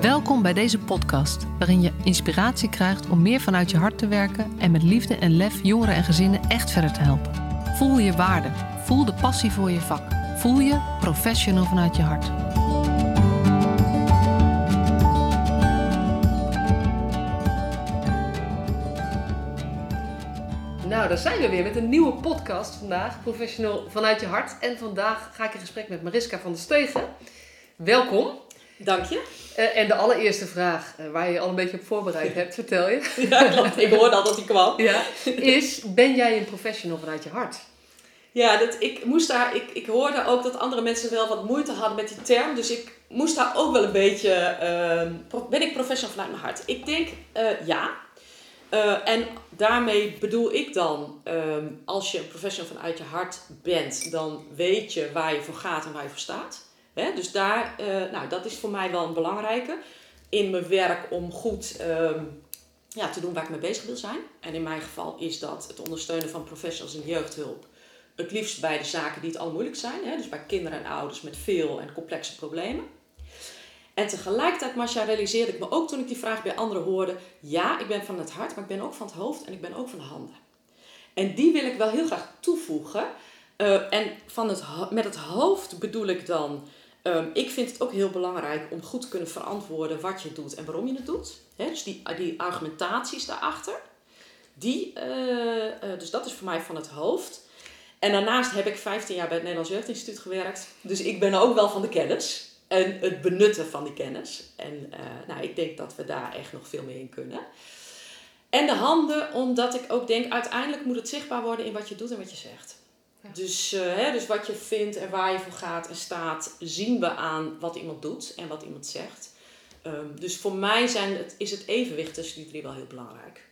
Welkom bij deze podcast, waarin je inspiratie krijgt om meer vanuit je hart te werken en met liefde en lef jongeren en gezinnen echt verder te helpen. Voel je waarde, voel de passie voor je vak, voel je professional vanuit je hart. Nou, daar zijn we weer met een nieuwe podcast vandaag, Professional vanuit je hart. En vandaag ga ik in gesprek met Mariska van der Stegen. Welkom. Dank je. Uh, en de allereerste vraag, uh, waar je je al een beetje op voorbereid hebt, vertel je. Ja, klopt. Ik hoorde al dat die kwam. Ja, is, ben jij een professional vanuit je hart? Ja, dat, ik, moest daar, ik, ik hoorde ook dat andere mensen wel wat moeite hadden met die term. Dus ik moest daar ook wel een beetje... Uh, ben ik professional vanuit mijn hart? Ik denk ja. en daarmee bedoel ik dan, um, als je een professional vanuit je hart bent, dan weet je waar je voor gaat en waar je voor staat. Dus daar, uh, nou, dat is voor mij wel een belangrijke in mijn werk om goed um, ja, te doen waar ik mee bezig wil zijn. En in mijn geval is dat het ondersteunen van professionals in jeugdhulp. Het liefst bij de zaken die het al moeilijk zijn. Dus bij kinderen en ouders met veel en complexe problemen. En tegelijkertijd, Masha, realiseerde ik me ook toen ik die vraag bij anderen hoorde. Ja, ik ben van het hart, maar ik ben ook van het hoofd en ik ben ook van de handen. En die wil ik wel heel graag toevoegen. Uh, en van het, met het hoofd bedoel ik dan Um, ik vind het ook heel belangrijk om goed te kunnen verantwoorden wat je doet en waarom je het doet. Dus die, die argumentaties daarachter. Die, uh, uh, dus dat is voor mij van het hoofd. En daarnaast heb ik 15 jaar bij het Nederlands Jeugdinstituut gewerkt. Dus ik ben ook wel van de kennis. En het benutten van die kennis. En uh, nou, ik denk dat we daar echt nog veel meer in kunnen. En de handen, omdat ik ook denk, uiteindelijk moet het zichtbaar worden in wat je doet en wat je zegt. Dus, uh, hè, dus wat je vindt en waar je voor gaat en staat, zien we aan wat iemand doet en wat iemand zegt. Um, dus voor mij zijn het, is het evenwicht tussen die drie wel heel belangrijk.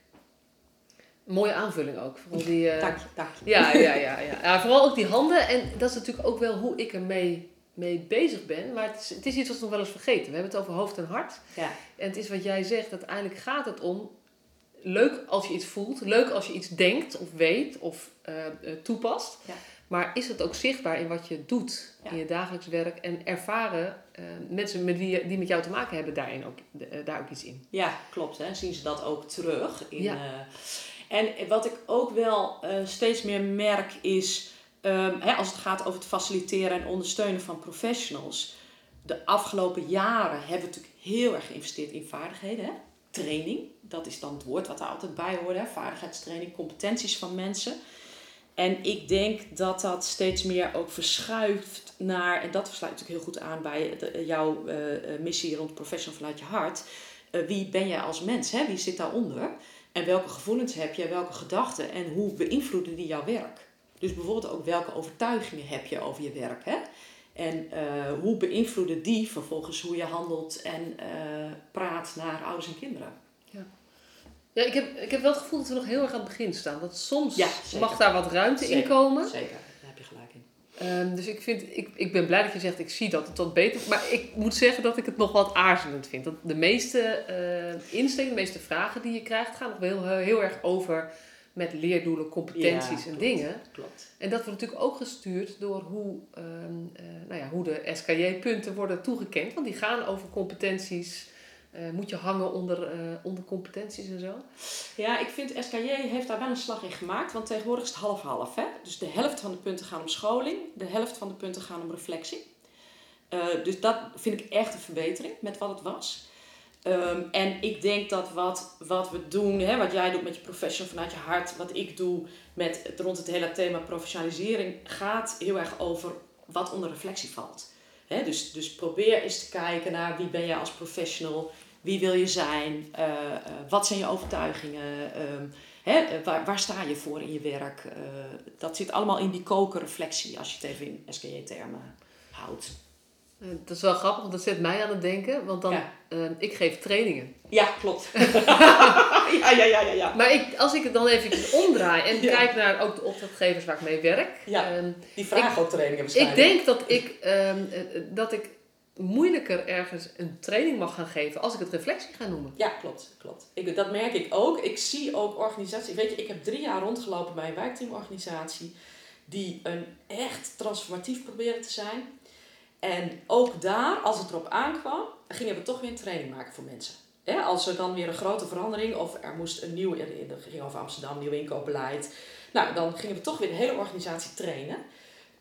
Mooie aanvulling ook. Vooral die, uh, dank je, dank je. Ja, ja, ja, ja. ja, vooral ook die handen. En dat is natuurlijk ook wel hoe ik ermee mee bezig ben. Maar het is, het is iets wat we nog wel eens vergeten. We hebben het over hoofd en hart. Ja. En het is wat jij zegt. Uiteindelijk gaat het om... Leuk als je iets voelt. Leuk als je iets denkt of weet of uh, toepast. Ja. Maar is het ook zichtbaar in wat je doet ja. in je dagelijks werk? En ervaren uh, mensen met wie, die met jou te maken hebben daarin ook, uh, daar ook iets in? Ja, klopt. Hè. Zien ze dat ook terug. In, ja. en wat ik ook wel steeds meer merk is... Um, hè, als het gaat over het faciliteren en ondersteunen van professionals... De afgelopen jaren hebben we natuurlijk heel erg geïnvesteerd in vaardigheden. Hè? Training, dat is dan het woord wat er altijd bij hoort. Hè? Vaardigheidstraining, competenties van mensen... En ik denk dat dat steeds meer ook verschuift naar, en dat sluit natuurlijk heel goed aan bij de, jouw uh, missie rond professional vanuit je hart. Wie ben jij als mens? Hè? Wie zit daaronder? En welke gevoelens heb je, welke gedachten en hoe beïnvloeden die jouw werk? Dus bijvoorbeeld ook welke overtuigingen heb je over je werk? Hè? En hoe beïnvloeden die vervolgens hoe je handelt en praat naar ouders en kinderen? Ja. Ja, ik heb, ik heb wel het gevoel dat we nog heel erg aan het begin staan. Dat soms ja, mag daar wat ruimte zeker, in komen. Zeker, daar heb je gelijk in. Um, dus ik, vind, ik, ik ben blij dat je zegt, ik zie dat het wat beter Maar ik moet zeggen dat ik het nog wat aarzelend vind. Dat de meeste uh, de meeste vragen die je krijgt, gaan nog wel heel, heel erg over met leerdoelen, competenties ja, en klopt, dingen. Klopt. En dat wordt natuurlijk ook gestuurd door hoe, um, uh, nou ja, hoe de SKJ-punten worden toegekend. Want die gaan over competenties uh, moet je hangen onder, uh, onder competenties en zo? Ja, ik vind SKJ heeft daar wel een slag in gemaakt. Want tegenwoordig is het half-half. Dus de helft van de punten gaan om scholing. De helft van de punten gaan om reflectie. Uh, dus dat vind ik echt een verbetering met wat het was. Um, en ik denk dat wat, wat we doen, hè, wat jij doet met je professional vanuit je hart, wat ik doe met rond het hele thema professionalisering, gaat heel erg over wat onder reflectie valt. Dus, dus probeer eens te kijken naar wie ben je als professional, wie wil je zijn, uh, uh, wat zijn je overtuigingen, um, he, waar, waar sta je voor in je werk. Dat zit allemaal in die kokenreflectie als je het even in SKJ-termen houdt. Dat is wel grappig, want dat zet mij aan het denken. Want dan, ja. uh, ik geef trainingen. Ja, klopt. ja, ja, ja, ja, ja. Maar ik, als ik het dan even omdraai en ja. kijk naar ook de opdrachtgevers waar ik mee werk. Ja, um, die vragen ik, ook trainingen waarschijnlijk. Ik denk dat ik, um, dat ik moeilijker ergens een training mag gaan geven als ik het reflectie ga noemen. Ja, klopt. klopt. Ik, dat merk ik ook. Ik zie ook organisaties. Weet je, ik heb drie jaar rondgelopen bij een wijkteamorganisatie die een echt transformatief proberen te zijn. En ook daar, als het erop aankwam, gingen we toch weer een training maken voor mensen. Als er dan weer een grote verandering, of er moest een nieuw, in, ging over Amsterdam, nieuw inkoopbeleid. Nou, dan gingen we toch weer de hele organisatie trainen.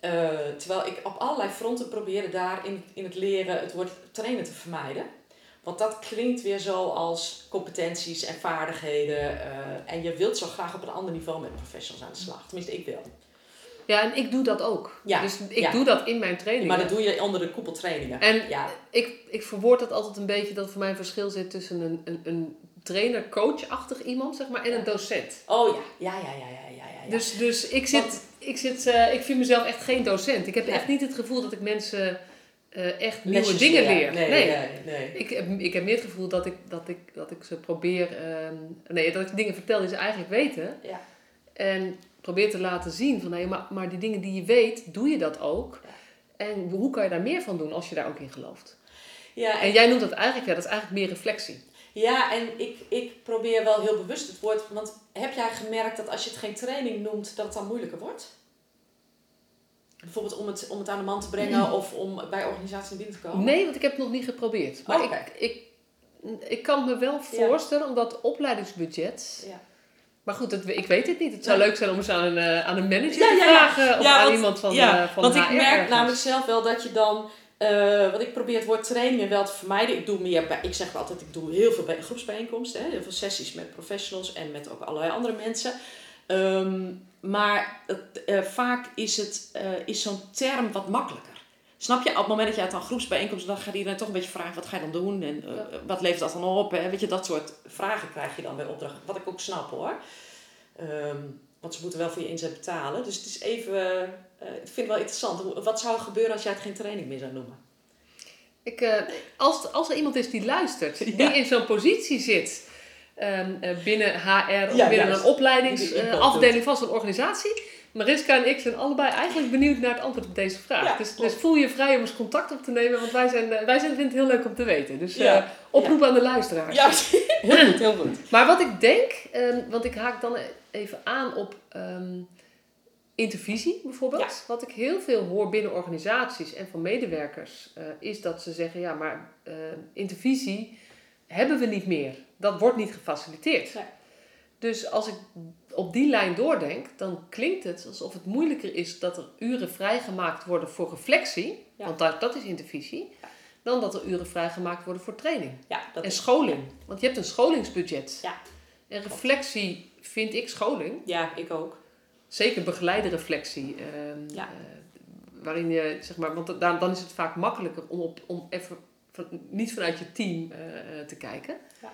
Uh, terwijl ik op allerlei fronten probeerde daar in, in het leren het woord trainen te vermijden. Want dat klinkt weer zo als competenties en vaardigheden. Uh, en je wilt zo graag op een ander niveau met professionals aan de slag. Tenminste, ik wil. Ja, en ik doe dat ook. Ja, dus ik doe dat in mijn training. Maar dat doe je onder de koepeltrainingen. En ja. ik, ik verwoord dat altijd een beetje dat voor mij een verschil zit tussen een, een, een trainer-coach-achtig iemand, zeg maar, en een docent. Oh ja, ja, ja, ja, ja. ja, ja. Dus, dus ik zit, ik, zit uh, ik vind mezelf echt geen docent. Ik heb echt niet het gevoel dat ik mensen uh, echt nieuwe dingen leer. Nee, nee. nee, nee. Ik, heb, ik heb meer het gevoel dat ik, dat ik, dat ik ze probeer, uh, nee, dat ik dingen vertel die ze eigenlijk weten. Ja. En probeer te laten zien van, nee, maar, maar die dingen die je weet, doe je dat ook. En hoe kan je daar meer van doen als je daar ook in gelooft? Ja, en, en jij noemt dat eigenlijk, ja, dat is eigenlijk meer reflectie. Ja, en ik, ik probeer wel heel bewust het woord. Want heb jij gemerkt dat als je het geen training noemt, dat het dan moeilijker wordt? Bijvoorbeeld om het, om het aan de man te brengen of om bij organisaties binnen te komen? Nee, want ik heb het nog niet geprobeerd. Maar Oh, ik, ik, ik kan me wel voorstellen, omdat opleidingsbudget. Ja. Maar goed, dat, ik weet het niet. Het zou leuk zijn om eens aan een, eh, aan een manager te vragen. Of aan want- iemand van, ja, van Want ik merk ergens. namelijk zelf wel dat je dan... eh want ik probeer het woord trainingen wel te vermijden. Ik doe meer bij, ik zeg altijd, ik doe heel veel bij groepsbijeenkomsten. Hè, heel veel sessies met professionals en met ook allerlei andere mensen. Ehm, maar het, eh, vaak is, het, eh, is zo'n term wat makkelijker. Snap je? Op het moment dat je uit een groepsbijeenkomst, dan gaat iedereen toch een beetje vragen: wat ga je dan doen? En Ja. wat levert dat dan op? Hè? Weet je, dat soort vragen krijg je dan bij opdrachten. Wat ik ook snap hoor. Ehm, want ze moeten wel voor je inzet betalen. Dus het is even, eh, ik vind het wel interessant. Wat zou er gebeuren als jij het geen training meer zou noemen? Ik, eh, als, als er iemand is die luistert, Ja. die in zo'n positie zit ehm, eh, binnen HR of Ja, binnen juist. een opleidingsafdeling van zo'n organisatie. Mariska en ik zijn allebei eigenlijk benieuwd naar het antwoord op deze vraag. Ja, dus, dus voel je vrij om eens contact op te nemen, want wij, zijn, wij zijn, vinden het heel leuk om te weten. Dus Ja. oproep aan de luisteraars. Ja, heel goed, heel goed. Maar wat ik denk, ehm, want ik haak dan even aan op ehm, intervisie bijvoorbeeld. Ja. Wat ik heel veel hoor binnen organisaties en van medewerkers, eh, is dat ze zeggen: ja, maar eh, intervisie hebben we niet meer. Dat wordt niet gefaciliteerd. Nee. Dus als ik op die lijn doordenk, dan klinkt het alsof het moeilijker is dat er uren vrijgemaakt worden voor reflectie, Ja. want dat, dat is intervisie, Ja. dan dat er uren vrijgemaakt worden voor training. Ja, dat En is, scholing. Want je hebt een scholingsbudget. Ja. En reflectie vind ik scholing. ja, ik ook. Zeker begeleide reflectie. ehm, Ja. eh, waarin je, zeg maar, want dan, dan is het vaak makkelijker om, op, om even van, niet vanuit je team eh, eh, te kijken. Ja.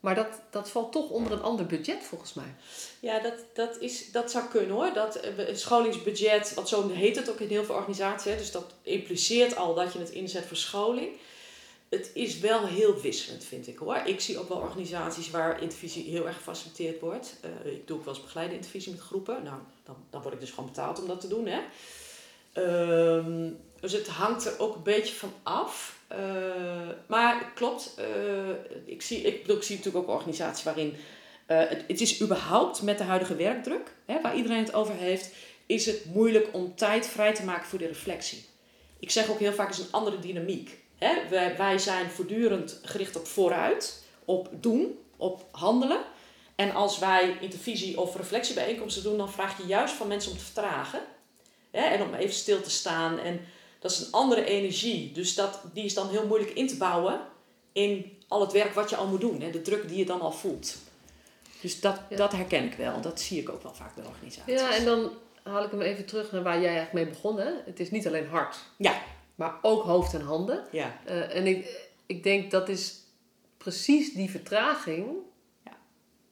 Maar dat, dat valt toch onder een ander budget volgens mij. Ja, dat, dat, is, dat zou kunnen hoor. Dat scholingsbudget, want zo heet het ook in heel veel organisaties. Hè, dus dat impliceert al dat je het inzet voor scholing. Het is wel heel wisselend, vind ik hoor. Ik zie ook wel organisaties waar intervisie heel erg gefaciliteerd wordt. Eh, ik doe ook wel eens begeleide intervisie met groepen. Nou, dan, dan word ik dus gewoon betaald om dat te doen. Hè. Ehm, dus het hangt er ook een beetje van af. Eh, maar klopt. eh, ik, zie, ik, bedoel, ik zie natuurlijk ook organisaties waarin het, het is überhaupt met de huidige werkdruk, hè, waar iedereen het over heeft, is het moeilijk om tijd vrij te maken voor de reflectie. Ik zeg ook heel vaak, is een andere dynamiek. Hè? Wij, wij zijn voortdurend gericht op vooruit, op doen, op handelen. En als wij intervisie of reflectiebijeenkomsten doen, dan vraag je juist van mensen om te vertragen. Hè? En om even stil te staan. En dat is een andere energie. Dus dat, die is dan heel moeilijk in te bouwen in al het werk wat je al moet doen. Hè? De druk die je dan al voelt. Dus dat, Ja. dat herken ik wel. Dat zie ik ook wel vaak bij organisaties. Ja, en dan haal ik hem even terug naar waar jij eigenlijk mee begon. Hè? Het is niet alleen hart, Ja. Maar ook hoofd en handen. Ja. Eh, en ik, ik denk dat is precies die vertraging Ja.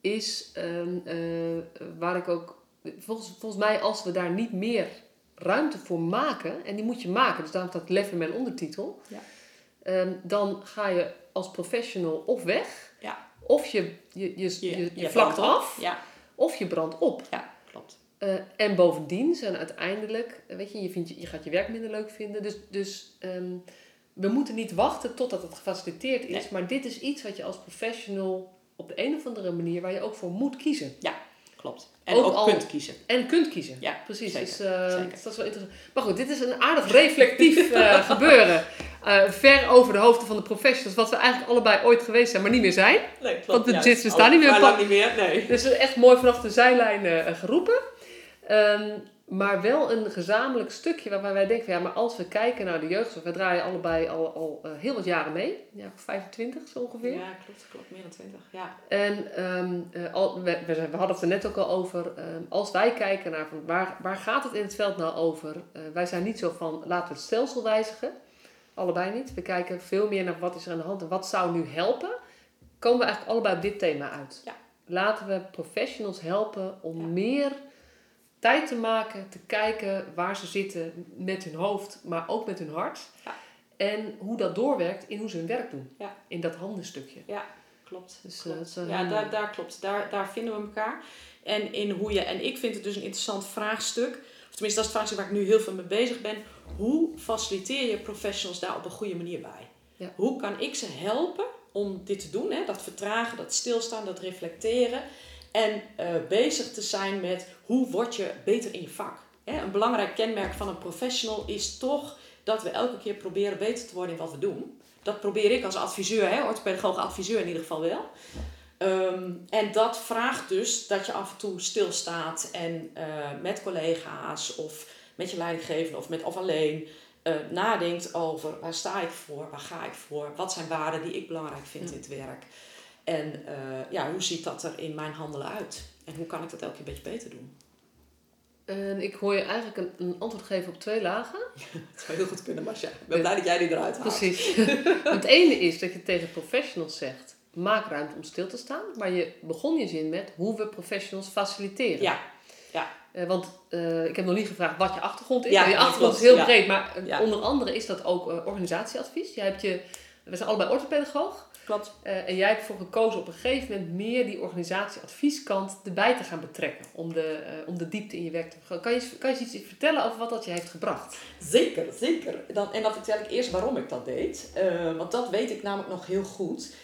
is ehm, eh, waar ik ook volgens, volgens mij als we daar niet meer ruimte voor maken en die moet je maken, dus daarom staat lef in mijn ondertitel, Ja. ehm, dan ga je als professional of weg, Ja. of je, je, je, je, je, je vlakt af, Ja, of je brandt op. ja Eh, en bovendien zijn uiteindelijk, eh, weet je, je, vindt, je, je gaat je werk minder leuk vinden. Dus, dus ehm, we moeten niet wachten totdat het gefaciliteerd is. Nee. Maar dit is iets wat je als professional op de een of andere manier, waar je ook voor moet kiezen. klopt. En Ook ook, al- kunt kiezen. En kunt kiezen. Ja, precies. zeker, Dus, eh, zeker. Dat is wel interessant. Maar goed, dit is een aardig reflectief gebeuren. Ver over de hoofden van de professionals, wat we eigenlijk allebei ooit geweest zijn, maar niet meer zijn. Nee, klopt. Want de jits bestaan Al niet meer. lang niet meer, nee. Dus echt mooi vanaf de zijlijn geroepen. Ehm, maar wel een gezamenlijk stukje waarbij wij denken, van, ja, maar als we kijken naar de jeugdzorg, we draaien allebei al, al eh, heel wat jaren mee, ja, 25 zo ongeveer. Ja, klopt, klopt. Meer dan 20. Ja. En ehm, eh, al, we, we, hadden het er net ook al over. ehm, als wij kijken naar van waar, waar gaat het in het veld nou over? Eh, wij zijn niet zo van laten we het stelsel wijzigen. Allebei niet. We kijken veel meer naar wat is er aan de hand en wat zou nu helpen. Komen we eigenlijk allebei op dit thema uit. Ja. Laten we professionals helpen om Ja. meer tijd te maken, te kijken waar ze zitten met hun hoofd, maar ook met hun hart. Ja. En hoe dat doorwerkt in hoe ze hun werk doen. Ja. In dat handenstukje. Klopt. Dus, eh, klopt. ja, daar, daar klopt. Daar, daar vinden we elkaar. En in hoe je, en ik vind het dus een interessant vraagstuk. Of tenminste, dat is het vraagstuk waar ik nu heel veel mee bezig ben. Hoe faciliteer je professionals daar op een goede manier bij? Ja. Hoe kan ik ze helpen om dit te doen? Hè? Dat vertragen, dat stilstaan, dat reflecteren. En eh, bezig te zijn met hoe word je beter in je vak. Hè? Een belangrijk kenmerk van een professional is toch dat we elke keer proberen beter te worden in wat we doen. Dat probeer ik als adviseur, hè, orthopedagoog adviseur in ieder geval wel. Ehm, en dat vraagt dus dat je af en toe stilstaat en eh, met collega's of met je leidinggevende of, met, of alleen eh, nadenkt over waar sta ik voor, waar ga ik voor, wat zijn waarden die ik belangrijk vind in het werk. En eh, ja, hoe ziet dat er in mijn handelen uit? En hoe kan ik dat elke keer een beetje beter doen? En ik hoor je eigenlijk een, een antwoord geven op twee lagen. Dat zou heel goed kunnen, Marcia. Ik ben blij dat jij die eruit haalt. Precies. het ene is dat je tegen professionals zegt: maak ruimte om stil te staan. Maar je begon je zin met hoe we professionals faciliteren. Ja, Eh, want eh, ik heb nog niet gevraagd wat je achtergrond is. Ja, Nou, je achtergrond is heel ja. breed, maar Ja. onder andere is dat ook organisatieadvies. Jij hebt je, we zijn allebei orthopedagoog. Klopt. eh, en jij hebt ervoor gekozen op een gegeven moment meer die organisatieadvieskant erbij te gaan betrekken. Om de, eh, om de diepte in je werk te vergroten. Kan je, kan je iets vertellen over wat dat je heeft gebracht? Zeker, zeker. Dan, en dan vertel ik eerst waarom ik dat deed. Eh, want dat weet ik namelijk nog heel goed.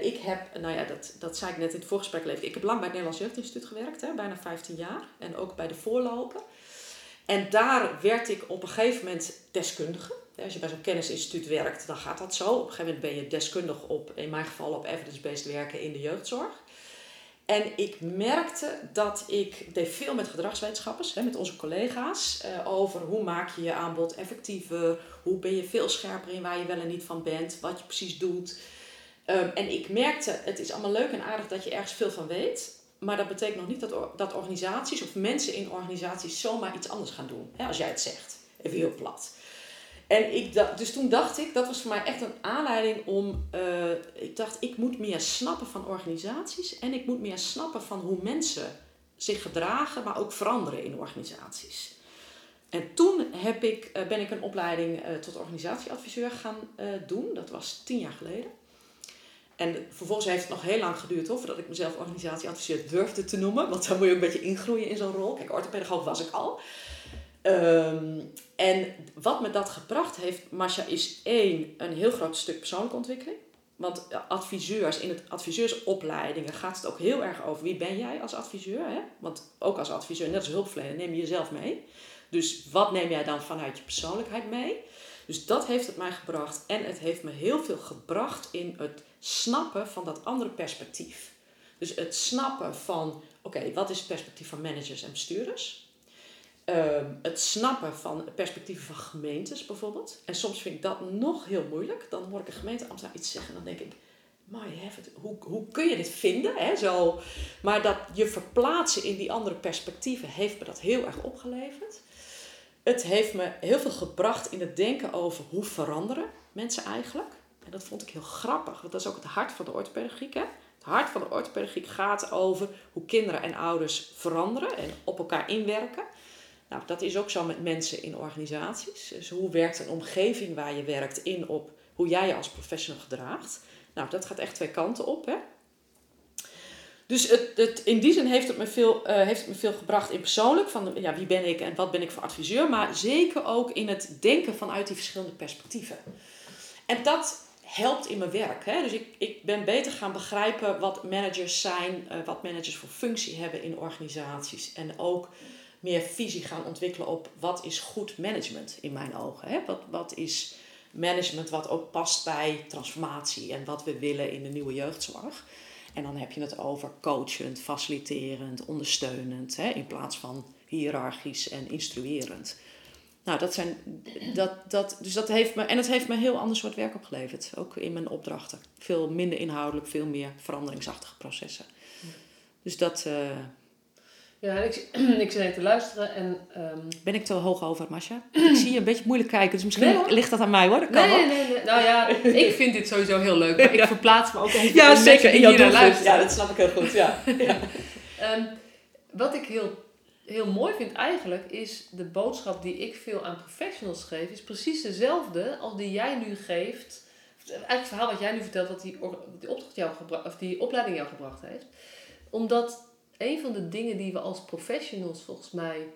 Ik heb, nou ja, dat, dat zei ik net in het voorgesprek al even. Ik heb lang bij het Nederlands Jeugdinstituut gewerkt, hè, bijna 15 jaar. En ook bij de voorloper. En daar werd ik op een gegeven moment deskundige. Als je bij zo'n kennisinstituut werkt, dan gaat dat zo. Op een gegeven moment ben je deskundig op, in mijn geval op evidence-based werken in de jeugdzorg. En ik merkte dat ik deed veel met gedragswetenschappers, hè, met onze collega's, eh, over hoe maak je je aanbod effectiever, hoe ben je veel scherper in waar je wel en niet van bent, wat je precies doet. Ehm, en ik merkte, het is allemaal leuk en aardig dat je ergens veel van weet, maar dat betekent nog niet dat, dat organisaties of mensen in organisaties zomaar iets anders gaan doen, hè, als jij het zegt. Even heel plat. En ik dus toen dacht ik, dat was voor mij echt een aanleiding om, eh, ik dacht, ik moet meer snappen van organisaties en ik moet meer snappen van hoe mensen zich gedragen, maar ook veranderen in organisaties. En toen heb ik, eh, ben ik een opleiding eh, tot organisatieadviseur gaan doen. Dat was tien jaar geleden. En vervolgens heeft het nog heel lang geduurd hoor, voordat ik mezelf organisatieadviseur durfde te noemen. Want dan moet je ook een beetje ingroeien in zo'n rol. Kijk, orthopedagoog was ik al. Ehm, en wat me dat gebracht heeft, Masha, is één, een heel groot stuk persoonlijke ontwikkeling. Want eh, adviseurs, in het adviseursopleidingen gaat het ook heel erg over wie ben jij als adviseur. Hè? Want ook als adviseur, net als hulpverlener, neem je jezelf mee. Dus wat neem jij dan vanuit je persoonlijkheid mee? Dus dat heeft het mij gebracht. En het heeft me heel veel gebracht in het snappen van dat andere perspectief. Dus het snappen van, oké, wat is het perspectief van managers en bestuurders? Ehm, het snappen van perspectieven van gemeentes bijvoorbeeld. En soms vind ik dat nog heel moeilijk. Dan hoor ik een gemeenteambtenaar iets zeggen en dan denk ik... My heaven, hoe, hoe kun je dit vinden? Hè? Zo, maar dat je verplaatsen in die andere perspectieven heeft me dat heel erg opgeleverd. Het heeft me heel veel gebracht in het denken over hoe veranderen mensen eigenlijk. En dat vond ik heel grappig, want dat is ook het hart van de orthopedagogiek. Hè? Het hart van de orthopedagogiek gaat over hoe kinderen en ouders veranderen en op elkaar inwerken. Nou, dat is ook zo met mensen in organisaties. Dus hoe werkt een omgeving waar je werkt in op hoe jij je als professional gedraagt? Nou, dat gaat echt twee kanten op. Hè? Dus het, het, in die zin heeft het, me veel, eh, heeft het me veel gebracht in persoonlijk. Van ja, wie ben ik en wat ben ik voor adviseur. Maar zeker ook in het denken vanuit die verschillende perspectieven. En dat helpt in mijn werk. Hè? Dus ik, ik ben beter gaan begrijpen wat managers zijn, uh, wat managers voor functie hebben in organisaties. En ook meer visie gaan ontwikkelen op wat is goed management in mijn ogen. Hè? Wat, wat is management wat ook past bij transformatie en wat we willen in de nieuwe jeugdzorg. En dan heb je het over coachend, faciliterend, ondersteunend, hè, in plaats van hiërarchisch en instruerend. Nou, dat zijn, dat, dat, dus dat heeft me, en het heeft me een heel ander soort werk opgeleverd, ook in mijn opdrachten. Veel minder inhoudelijk, veel meer veranderingsachtige processen. Dus dat, uh, ja, ik, ik zit even te luisteren en... Um... Ben ik te hoog over, Masha? ik zie je een beetje moeilijk kijken, dus misschien ligt dat aan mij hoor. Dat kan nee, nee, nee, Nou ja, ik vind dit sowieso heel leuk, maar ik verplaats me ook even ja, zeker. in jouw luisteren. Ja, dat snap ik heel goed, ja. ja. um, wat ik heel, heel mooi vind eigenlijk, is de boodschap die ik veel aan professionals geef, is precies dezelfde als die jij nu geeft. Eigenlijk het verhaal wat jij nu vertelt, wat die, die, opdracht jou of die opleiding jou gebracht heeft. Omdat een van de dingen die we als professionals volgens mij,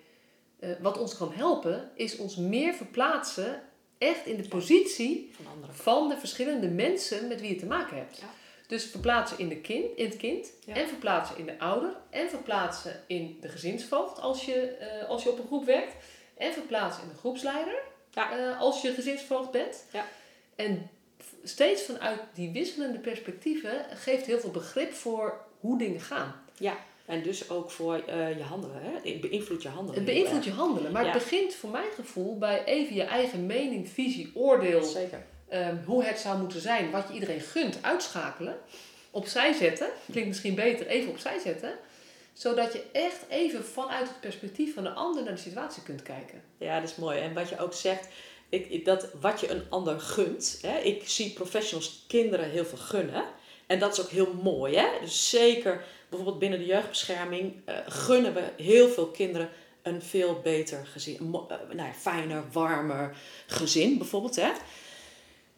uh, wat ons kan helpen, is ons meer verplaatsen echt in de positie van, van de verschillende mensen met wie je te maken hebt. Ja. Dus verplaatsen in, de kind, in het kind, en verplaatsen in de ouder, en verplaatsen in de gezinsvoogd als je, uh, als je op een groep werkt, en verplaatsen in de groepsleider ja. uh, als je gezinsvoogd bent. Ja. En steeds vanuit die wisselende perspectieven geeft heel veel begrip voor hoe dingen gaan. Ja. En dus ook voor uh, je handelen. Hè? Het beïnvloedt je handelen. Het beïnvloedt je handelen. Maar het begint voor mijn gevoel bij even je eigen mening, visie, oordeel. Zeker. Um, hoe het zou moeten zijn. Wat je iedereen gunt. Uitschakelen. Opzij zetten. Klinkt misschien beter. Even opzij zetten. Zodat je echt even vanuit het perspectief van de ander naar de situatie kunt kijken. Ja, dat is mooi. En wat je ook zegt. Ik, dat wat je een ander gunt. Hè? Ik zie professionals kinderen heel veel gunnen. En dat is ook heel mooi. Hè? Dus zeker bijvoorbeeld binnen de jeugdbescherming uh, gunnen we heel veel kinderen een veel beter gezin, uh, nou ja, fijner, warmer gezin bijvoorbeeld. Hè?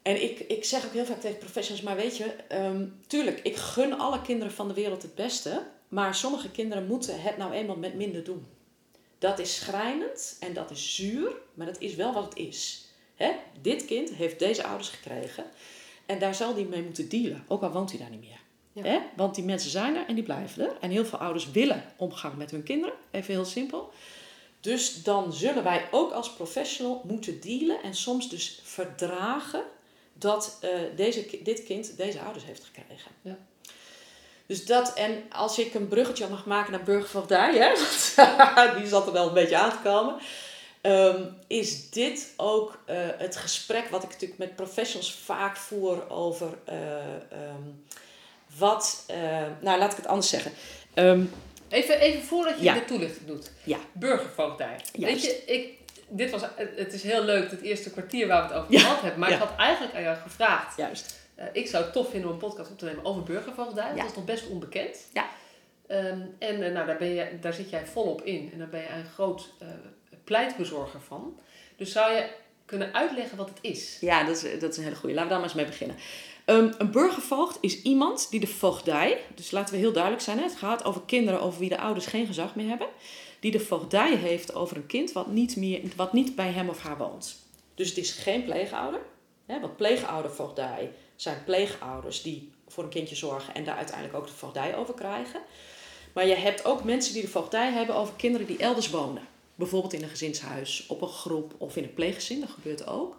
En ik, ik zeg ook heel vaak tegen professionals, maar weet je, um, tuurlijk, ik gun alle kinderen van de wereld het beste, maar sommige kinderen moeten het nou eenmaal met minder doen. Dat is schrijnend en dat is zuur, maar dat is wel wat het is. Hè? Dit kind heeft deze ouders gekregen en daar zal hij mee moeten dealen, ook al woont hij daar niet meer. Hè? Want die mensen zijn er en die blijven er. En heel veel ouders willen omgang met hun kinderen. Even heel simpel. Dus dan zullen wij ook als professional moeten dealen en soms dus verdragen dat uh, deze, dit kind deze ouders heeft gekregen. Ja. Dus dat, en als ik een bruggetje mag maken naar burgervoogdij, hè, die zat er wel een beetje aan te komen. Ehm, is dit ook uh, het gesprek wat ik natuurlijk met professionals vaak voer over uh, um, wat, uh, nou laat ik het anders zeggen. Um, even, even voordat je ja. de toelichting doet. Ja. Burgervoogdij. Weet je, ik, dit was, het is heel leuk, het eerste kwartier waar we het over gehad hebben. Maar ik had eigenlijk aan jou gevraagd. Juist. Uh, ik zou het tof vinden om een podcast op te nemen over burgervoogdij. Dat is nog best onbekend. Ja. Um, en uh, nou, daar, ben je, daar zit jij volop in. En daar ben je een groot pleitbezorger van. Dus zou je kunnen uitleggen wat het is? Ja, dat is, dat is een hele goede. Laten we daar maar eens mee beginnen. Um, een burgervoogd is iemand die de voogdij, dus laten we heel duidelijk zijn, het gaat over kinderen over wie de ouders geen gezag meer hebben, die de voogdij heeft over een kind wat niet, meer, wat niet bij hem of haar woont. Dus het is geen pleegouder, hè, want pleegoudervoogdij zijn pleegouders die voor een kindje zorgen en daar uiteindelijk ook de voogdij over krijgen. Maar je hebt ook mensen die de voogdij hebben over kinderen die elders wonen. Bijvoorbeeld in een gezinshuis, op een groep of in een pleeggezin, dat gebeurt ook.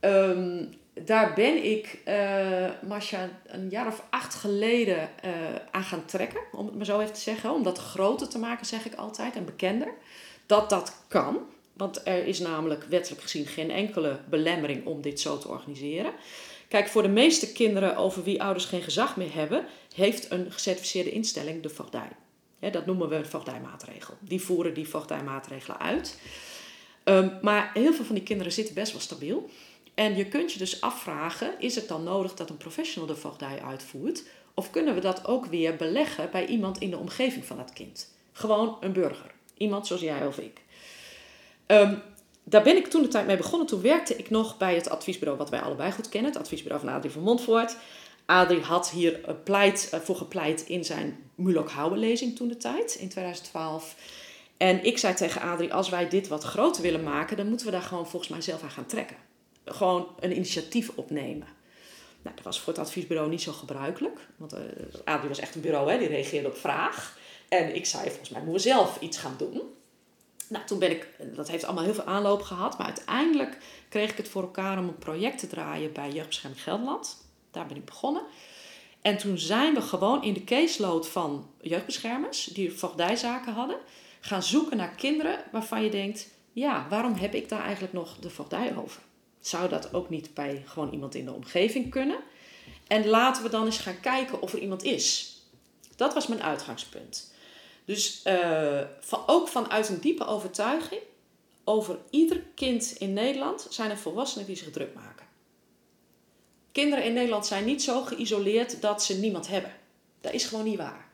Um, daar ben ik, uh, Masha, een jaar of acht geleden uh, aan gaan trekken. Om het maar zo even te zeggen. Om dat groter te maken, zeg ik altijd, en bekender. Dat dat kan. Want er is namelijk wettelijk gezien geen enkele belemmering om dit zo te organiseren. Kijk, voor de meeste kinderen over wie ouders geen gezag meer hebben, heeft een gecertificeerde instelling de voogdij. dat noemen we een voogdijmaatregel. Die voeren die voogdijmaatregelen uit. Um, maar heel veel van die kinderen zitten best wel stabiel. En je kunt je dus afvragen, is het dan nodig dat een professional de voogdij uitvoert? Of kunnen we dat ook weer beleggen bij iemand in de omgeving van dat kind? Gewoon een burger. Iemand zoals jij of ik. Um, daar ben ik toen de tijd mee begonnen. Toen werkte ik nog bij het adviesbureau wat wij allebei goed kennen. Het adviesbureau van Adrie van Montvoort. Adrie had hier pleit, eh, voor gepleit in zijn Mulok lezing toen de tijd, in 2012. En ik zei tegen Adrie, als wij dit wat groter willen maken, dan moeten we daar gewoon volgens mij zelf aan gaan trekken gewoon een initiatief opnemen. Nou, dat was voor het adviesbureau niet zo gebruikelijk. Want uh, was echt een bureau, hè, die reageerde op vraag. En ik zei, volgens mij moeten we zelf iets gaan doen. Nou, toen ben ik, dat heeft allemaal heel veel aanloop gehad. Maar uiteindelijk kreeg ik het voor elkaar om een project te draaien bij Jeugdbescherming Gelderland. Daar ben ik begonnen. En toen zijn we gewoon in de caseload van jeugdbeschermers, die voogdijzaken hadden, gaan zoeken naar kinderen waarvan je denkt: ja, waarom heb ik daar eigenlijk nog de voogdij over? Zou dat ook niet bij gewoon iemand in de omgeving kunnen? En laten we dan eens gaan kijken of er iemand is. Dat was mijn uitgangspunt. Dus uh, van, ook vanuit een diepe overtuiging, over ieder kind in Nederland zijn er volwassenen die zich druk maken. Kinderen in Nederland zijn niet zo geïsoleerd dat ze niemand hebben. Dat is gewoon niet waar.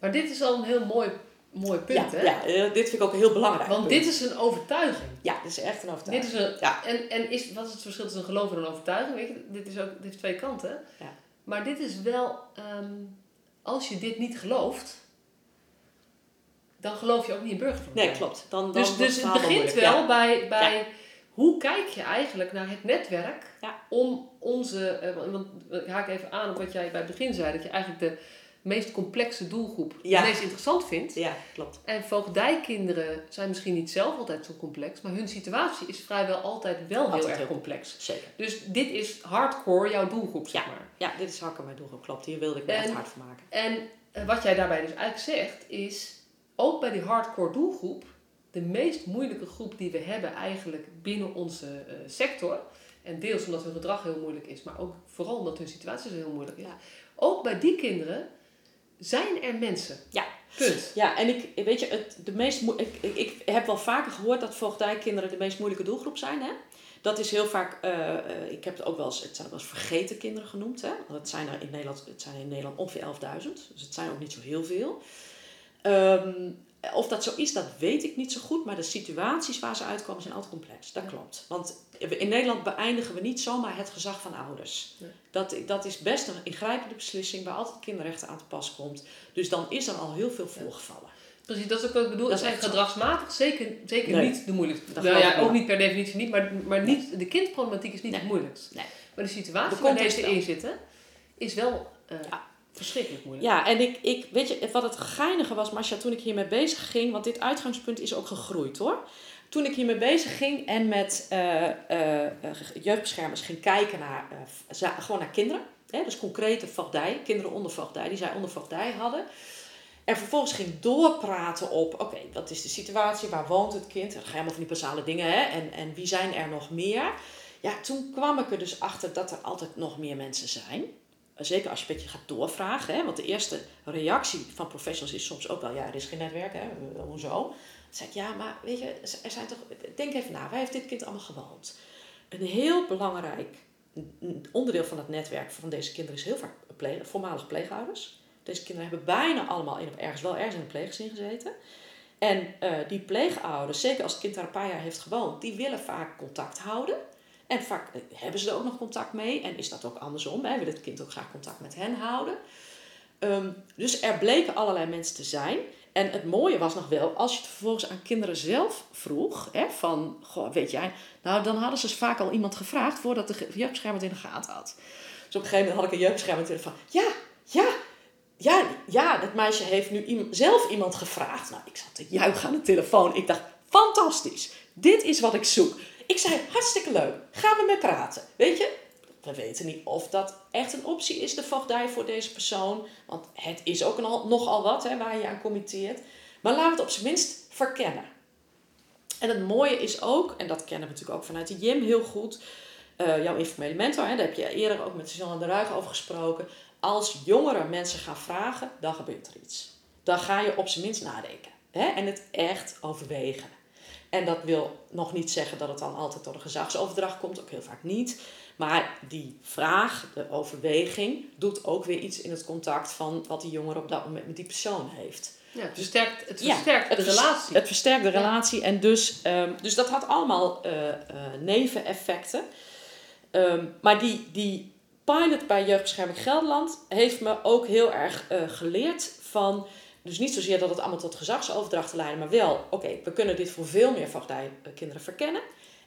Maar dit is al een heel mooi, mooi punt, ja, hè? Ja, eh, dit vind ik ook heel belangrijk. Want dit is een overtuiging. Ja, dit is echt een overtuiging. Dit is een, ja. En, en is, wat is het verschil tussen een geloof en een overtuiging? Weet je, dit, is ook, dit heeft twee kanten. Ja. Maar dit is wel, um, als je dit niet gelooft, dan geloof je ook niet in burgervrijheid. Nee, klopt. Dan, dan dus dus het begint wel bij, bij hoe kijk je eigenlijk naar het netwerk ja. om onze, uh, want ik haak even aan op wat jij bij het begin zei, dat je eigenlijk de meest complexe doelgroep ja. het meest interessant vindt. Ja, klopt. En voogdijkinderen zijn misschien niet zelf altijd zo complex, maar hun situatie is vrijwel altijd wel altijd heel erg heel complex. Zeker. Dus dit is hardcore jouw doelgroep, zeg ja. maar. Ja, dit is hakken mijn doelgroep, klopt. Hier wilde ik me echt hard van maken. En uh, wat jij daarbij dus eigenlijk zegt, is ook bij die hardcore doelgroep, de meest moeilijke groep die we hebben eigenlijk binnen onze uh, sector, en deels omdat hun gedrag heel moeilijk is, maar ook vooral omdat hun situatie zo heel moeilijk is. Ja. Ook bij die kinderen zijn er mensen. Ja. Punt. Ja, en ik weet je, het, de meest ik, ik, ik heb wel vaker gehoord dat voogdijkinderen de meest moeilijke doelgroep zijn. Hè? Dat is heel vaak, uh, uh, ik heb het ook wel eens, het zijn wel eens vergeten kinderen genoemd. Hè? Want het zijn er in Nederland, het zijn in Nederland ongeveer 11.000, dus het zijn ook niet zo heel veel. Um, of dat zo is, dat weet ik niet zo goed. Maar de situaties waar ze uitkomen zijn altijd complex. Dat klopt. Want in Nederland beëindigen we niet zomaar het gezag van ouders. Nee. Dat, dat is best een ingrijpende beslissing waar altijd kinderrechten aan te pas komt. Dus dan is er al heel veel voorgevallen. Precies, dat is ook wat ik bedoel. Dat Het is zijn zo. gedragsmatig zeker, zeker Nee. niet de moeilijkste. Nou ja, ook niet per definitie niet, maar, maar niet, de kindproblematiek is niet het moeilijkst. Nee. Maar de situatie De waar deze in zitten, is wel eh, Ja. Verschrikkelijk moeilijk. Ja, en ik, ik, weet je, wat het geinige was, Marcia, toen ik hiermee bezig ging, want dit uitgangspunt is ook gegroeid hoor. Toen ik hiermee bezig ging en met eh, eh, jeugdbeschermers ging kijken naar, eh, gewoon naar kinderen, hè, dus concrete voogdij, kinderen onder voogdij, die zij onder voogdij hadden. En vervolgens ging doorpraten op, oké, wat is de situatie, waar woont het kind? Dan ga je helemaal van die basale dingen, hè? En, en wie zijn er nog meer? Ja, toen kwam ik er dus achter dat er altijd nog meer mensen zijn. Zeker als je een beetje gaat doorvragen, hè? want de eerste reactie van professionals is soms ook wel, ja, er is geen netwerk, hè? Hoezo? Dan zeg ik, ja, maar weet je, er zijn toch, denk even na, waar heeft dit kind allemaal gewoond? Een heel belangrijk onderdeel van het netwerk van deze kinderen is heel vaak pleeg, voormalig pleegouders. Deze kinderen hebben bijna allemaal in, ergens wel ergens in een pleeggezin gezeten. En eh, die pleegouders, zeker als het kind daar een paar jaar heeft gewoond, die willen vaak contact houden. En vaak eh, hebben ze er ook nog contact mee. En is dat ook andersom, hè? wil het kind ook graag contact met hen houden. Ehm, dus er bleken allerlei mensen te zijn. En het mooie was nog wel, als je het vervolgens aan kinderen zelf vroeg, hè, van, goh, weet jij, nou dan hadden ze vaak al iemand gevraagd voordat de jeugdbeschermer het in de gaten had. Dus op een gegeven moment had ik een jeugdbeschermer telefoon. Ja, ja, ja, ja, dat meisje heeft nu zelf iemand gevraagd. Nou, ik zat te juichen aan de telefoon. Ik dacht, fantastisch, dit is wat ik zoek. Ik zei, hartstikke leuk, gaan we mee praten. Weet je, we weten niet of dat echt een optie is, de voogdij voor deze persoon. Want het is ook een, nogal wat hè, waar je aan committeert. Maar laten we het op zijn minst verkennen. En het mooie is ook, en dat kennen we natuurlijk ook vanuit de JIM heel goed, eh, jouw informele mentor, hè, daar heb je eerder ook met Suzanne de Ruig over gesproken. Als jongeren mensen gaan vragen, dan gebeurt er iets. Dan ga je op zijn minst nadenken hè, en het echt overwegen. En dat wil nog niet zeggen dat het dan altijd door een gezagsoverdracht komt, ook heel vaak niet. Maar die vraag, de overweging, doet ook weer iets in het contact van wat die jongere op dat moment met die persoon heeft. Ja, het versterkt, het Ja, versterkt de het relatie. Het versterkt de Ja. relatie en dus, ehm, dus dat had allemaal eh, eh, neveneffecten. Ehm, maar die, die pilot bij Jeugdbescherming Gelderland heeft me ook heel erg eh, geleerd van... Dus niet zozeer dat het allemaal tot gezagsoverdrachten leidde, maar wel, oké, we kunnen dit voor veel meer voogdijkinderen verkennen.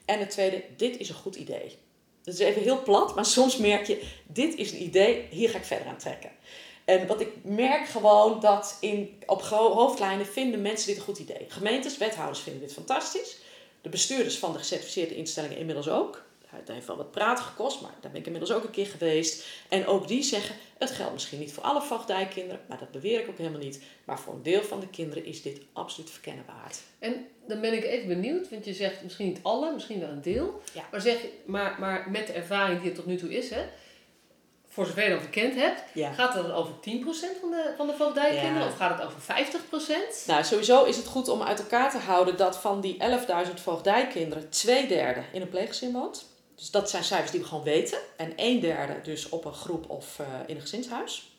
En het tweede, dit is een goed idee. Dat is even heel plat, maar soms merk je, dit is een idee, hier ga ik verder aan trekken. En wat ik merk gewoon dat in, op hoofdlijnen vinden mensen dit een goed idee. Gemeentes, wethouders vinden dit fantastisch. De bestuurders van de gecertificeerde instellingen inmiddels ook. Het heeft wel wat praten gekost, maar daar ben ik inmiddels ook een keer geweest. En ook die zeggen, het geldt misschien niet voor alle voogdijkinderen, maar dat beweer ik ook helemaal niet. Maar voor een deel van de kinderen is dit absoluut verkennen waard. En dan ben ik even benieuwd, want je zegt misschien niet alle, misschien wel een deel. Ja. Maar, zeg, maar, maar met de ervaring die er tot nu toe is, hè, voor zover je dat bekend hebt, Ja. gaat het dan over 10% van de, van de voogdijkinderen Ja. of gaat het over 50%? Nou, sowieso is het goed om uit elkaar te houden dat van die 11.000 voogdijkinderen twee derde in een pleeggezin woont. Dus dat zijn cijfers die we gewoon weten. En een derde dus op een groep of eh, in een gezinshuis.